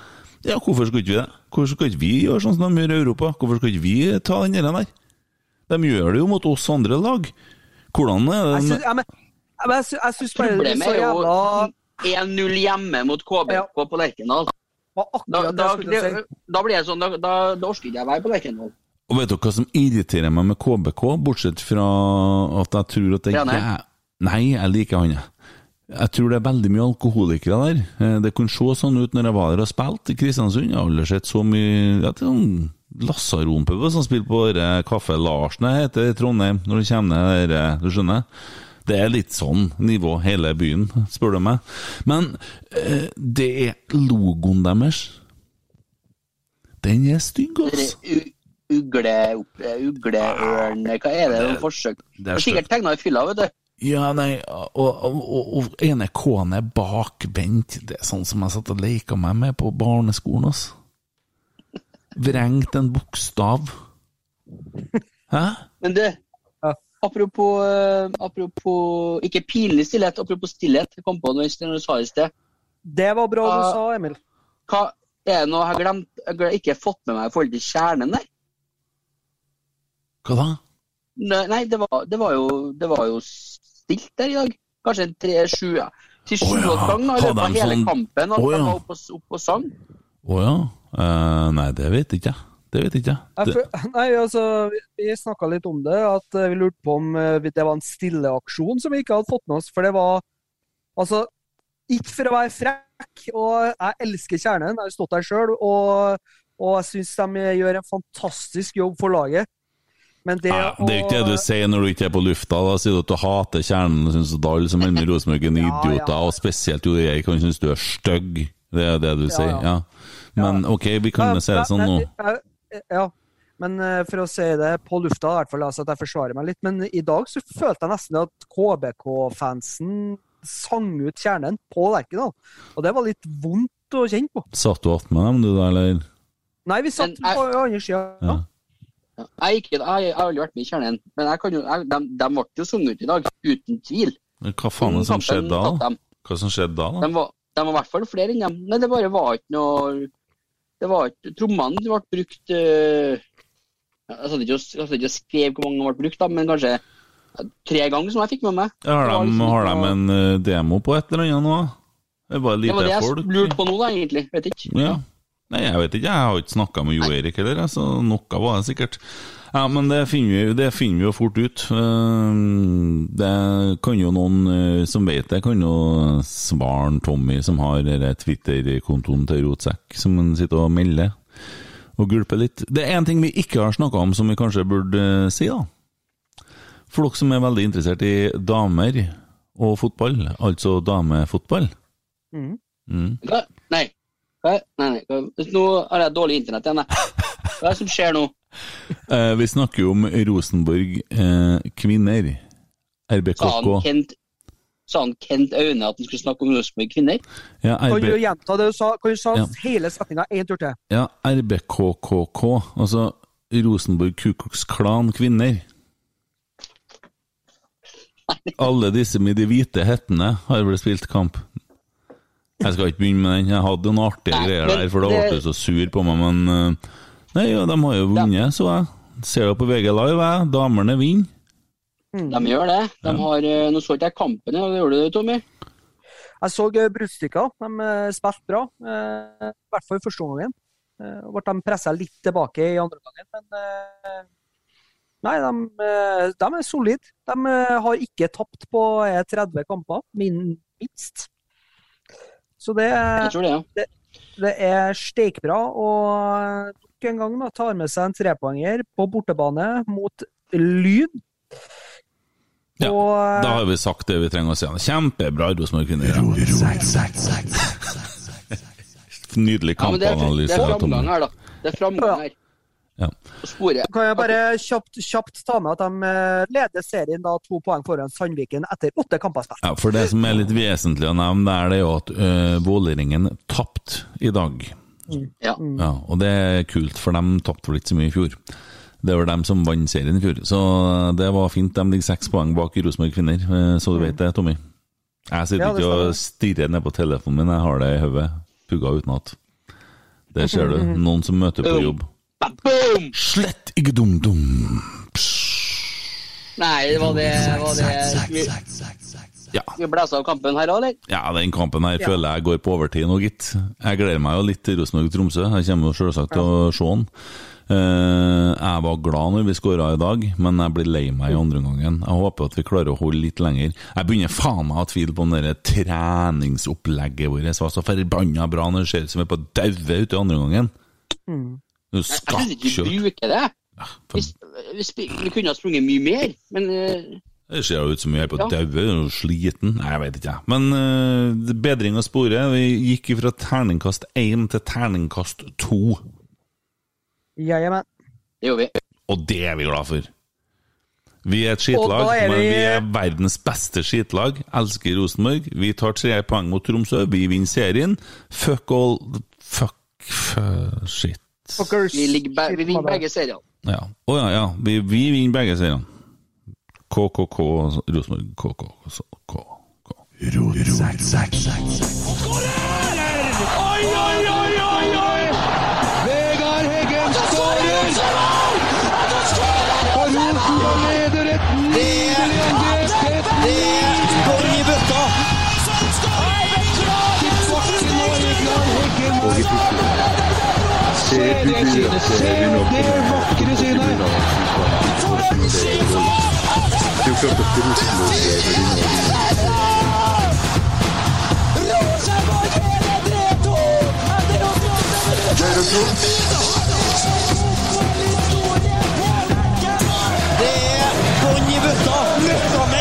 ja, hvorfor skal ikke vi det? Hvorfor skal ikke vi gjøre sånn som de gjør i Europa? Hvorfor skal ikke vi ta den der? De gjør det jo mot oss andre lag. Hvordan er jeg det syns, ja, ja, jeg sy- jeg syns bare det er så jævla 1-0 hjemme mot KBK på Lerkendal. Da, da, det, da blir jeg sånn, da, da, da orker ikke jeg være på Lerkendal. Og vet dere hva som irriterer meg med KBK, bortsett fra at jeg tror at det ikke er Nei, jeg liker han, jeg. Jeg tror det er veldig mye alkoholikere der. Eh, Det kunne se sånn ut når jeg var der og spilte i Kristiansund. Jeg har aldri sett så mye ja, det er sånn Lasaronpub som spiller på Kaffe Larsen heter i Trondheim, når du kommer ned der, Du skjønner? Det er litt sånn nivå hele byen, spør du meg. Men eh, det er logoen deres. Den er stygg, altså. ugleørn Hva er det? Forsøk? det er Det er sikkert tegna i fylla, vet du. Ja, nei, og, og, og ene K-en er bakvendt. Det er sånn som jeg satt og leika meg med på barneskolen, altså. Vrengt en bokstav. Hæ? Men du, apropos, eh, apropos Ikke pinlig stillhet, apropos stillhet. Jeg kom på noe når du sa det i sted. Det var bra du sa, Emil. Hva er det noe jeg har glemt? Jeg har ikke fått med meg i forhold til kjernen der. Hva da? Nei, nei, det, var, det, var jo, det var jo stilt der i dag. Kanskje en tre-sju ja. til Å ja, sju-åtte ganger i løpet av hele sånn- kampen. At Å de ja. var oppe og, opp og sang. Å ja? Eh, nei, det vet ikke jeg. Det vet ikke jeg. Nei, altså, vi- snakka litt om det, at eh, vi lurte på om eh, det var en stilleaksjon som vi ikke hadde fått med oss. For det var Altså, ikke for å være frekk, og jeg elsker Kjernen, jeg har stått der sjøl, og, og jeg syns de gjør en fantastisk jobb for laget. Men det, Nei, det er jo ikke det du sier når du ikke er på lufta. Da sier du at du hater kjernen og syns at alle som melder Rosenborg er idioter, og spesielt Jo Erik kan synes du er stygg. Det er det du sier, ja. Men ok, vi kan jo se det sånn nå. Ja, men eh, for å si det på lufta, i hvert fall, altså at jeg forsvarer meg litt. Men i dag så følte jeg nesten at KBK-fansen sang ut kjernen på Lerkendal. Og det var litt vondt å kjenne på. Satt du attmed dem, du da, eller? Nei, vi satt jeg- på andre sida. Ja. Jeg, ikke, jeg, jeg har aldri vært med i Kjernen, men jeg kan jo, jeg, de, de ble jo sunget ut i dag, uten tvil. Men Hva faen er det som skjedde da? Hva som skjedde da? da? De var, de var i hvert fall flere enn dem. Nei, det bare var ikke noe det var ikke, Trommene ble brukt øh, Jeg satt ikke og skrev hvor mange ble brukt, da, men kanskje tre ganger, som jeg fikk med meg. Har de, liksom har de en eh, demo på et eller annet nå? Det Det var det jeg folk. lurte på nå, da, egentlig. Vet ikke. Ja. Nei, jeg vet ikke, jeg har ikke snakka med Jo Erik heller, så noe var det sikkert. Ja, men det finner vi, det finner vi jo fort ut. Eh, Det kan jo noen eh, som vet det, kan jo svaren Tommy, som har Twitter-kontoen til Rotsekk, som han sitter og melder og gulper litt. Det er én ting vi ikke har snakka om, som vi kanskje burde eh, si, da. For dere som er veldig interessert i damer og fotball, altså damefotball. mm. Mm. Nei. Hva? Nei, nei. Nå har jeg dårlig internett igjen, jeg. Hva er det som skjer nå? Eh, vi snakker jo om Rosenborg eh, kvinner. Sa han RBKK. Kent, sa han Kent Aune at han skulle snakke om Rosenborg kvinner? Ja, Kan du gjenta det du sa? Kan du sa Ja. hele setninga en tur til? ja, RBKKK, altså Rosenborg kukoksklan Klan kvinner. Alle disse med de hvite hettene har vel spilt kamp. Jeg skal ikke begynne med den. Jeg hadde noen artige Nei, greier der, for da ble du så sur på meg, men eh, Nei, ja, de har jo vunnet, så jeg. Ser jo på VG Live, jeg. Damene vinner. De gjør det. De har, eh, nå så ikke jeg kampen, ja. gjorde du det, Tommy? Jeg så eh, bruddstykker. De spilte bra. eh, I hvert fall i første gangen. Eh, ble de pressa litt tilbake i andre gangen, men Nei, de, de er solide. De har ikke tapt på eh, 30 kamper, min, minst. Så det, det, ja. det er steikbra. Og nok en gang da, tar med seg en trepoenger på bortebane mot Lyn. Ja, Og, eh, Da har vi sagt det vi trenger å si. Kjempebra, Rosenborg kvinner. Nydelig ja det er, det er framgang her, da. Det er framgang her. Ja. Sporet. Kan jeg bare kjapt, kjapt ta med at de eh, leder serien da to poeng foran Sandviken etter åtte kamper spilt. Ja, for det som er litt vesentlig å nevne det er det jo at uh, Vålerengen tapte i dag. Ja. Ja, og det er kult, for de tapte vel ikke så mye i fjor. Det var dem som vant serien i fjor, så det var fint. De ligger seks poeng bak i Rosenborg kvinner, eh, så du vet det, Tommy. Jeg sitter Ja, ikke og stirrer ned på telefonen min, jeg har det i hodet. Pugga utenat. Der ser du. Noen som møter på jobb. Boom! Slett ikke dum-dum! Nei, det var det, var det. Vi, Ja. vi av kampen her, eller? Ja, den kampen her føler jeg går på overtid nå, gitt. Jeg gleder meg jo litt til Rosenborg-Tromsø. Jeg kommer jo selvsagt til å se den. Eh, jeg var glad når vi skåra i dag, men jeg blir lei meg i andre omgangen. Jeg håper at vi klarer å holde litt lenger. Jeg begynner faen meg å ha tvil på om det treningsopplegget vårt var så forbanna bra når det ser ut som vi er på daue ute i andre omgangen. Du Jeg syns ikke bruker det. hvis, Vi, vi, vi kunne ha sprunget mye mer, men uh... Det ser jo ut som vi er på Ja. daue og sliten. Nei, jeg vet ikke, jeg. Men uh, bedring av sporet. Vi gikk fra terningkast én til terningkast to. men det gjorde vi. Og det er vi glad for. Vi er et skitlag, er vi... men vi- vi er verdens beste skitlag. Elsker Rosenborg. Vi tar tre poeng mot Tromsø. Vi vinner serien. Fuck all Fuck, fuck shit. Fuckers. Vi, ligger be vi vinner begge seriene. Ja. Å ja, ja. Vi, vi vinner begge seriene. KKK Rosenborg. KK. KK K. K. Oi, oi, oi, oi, det er bånn i bøtta! Løfta!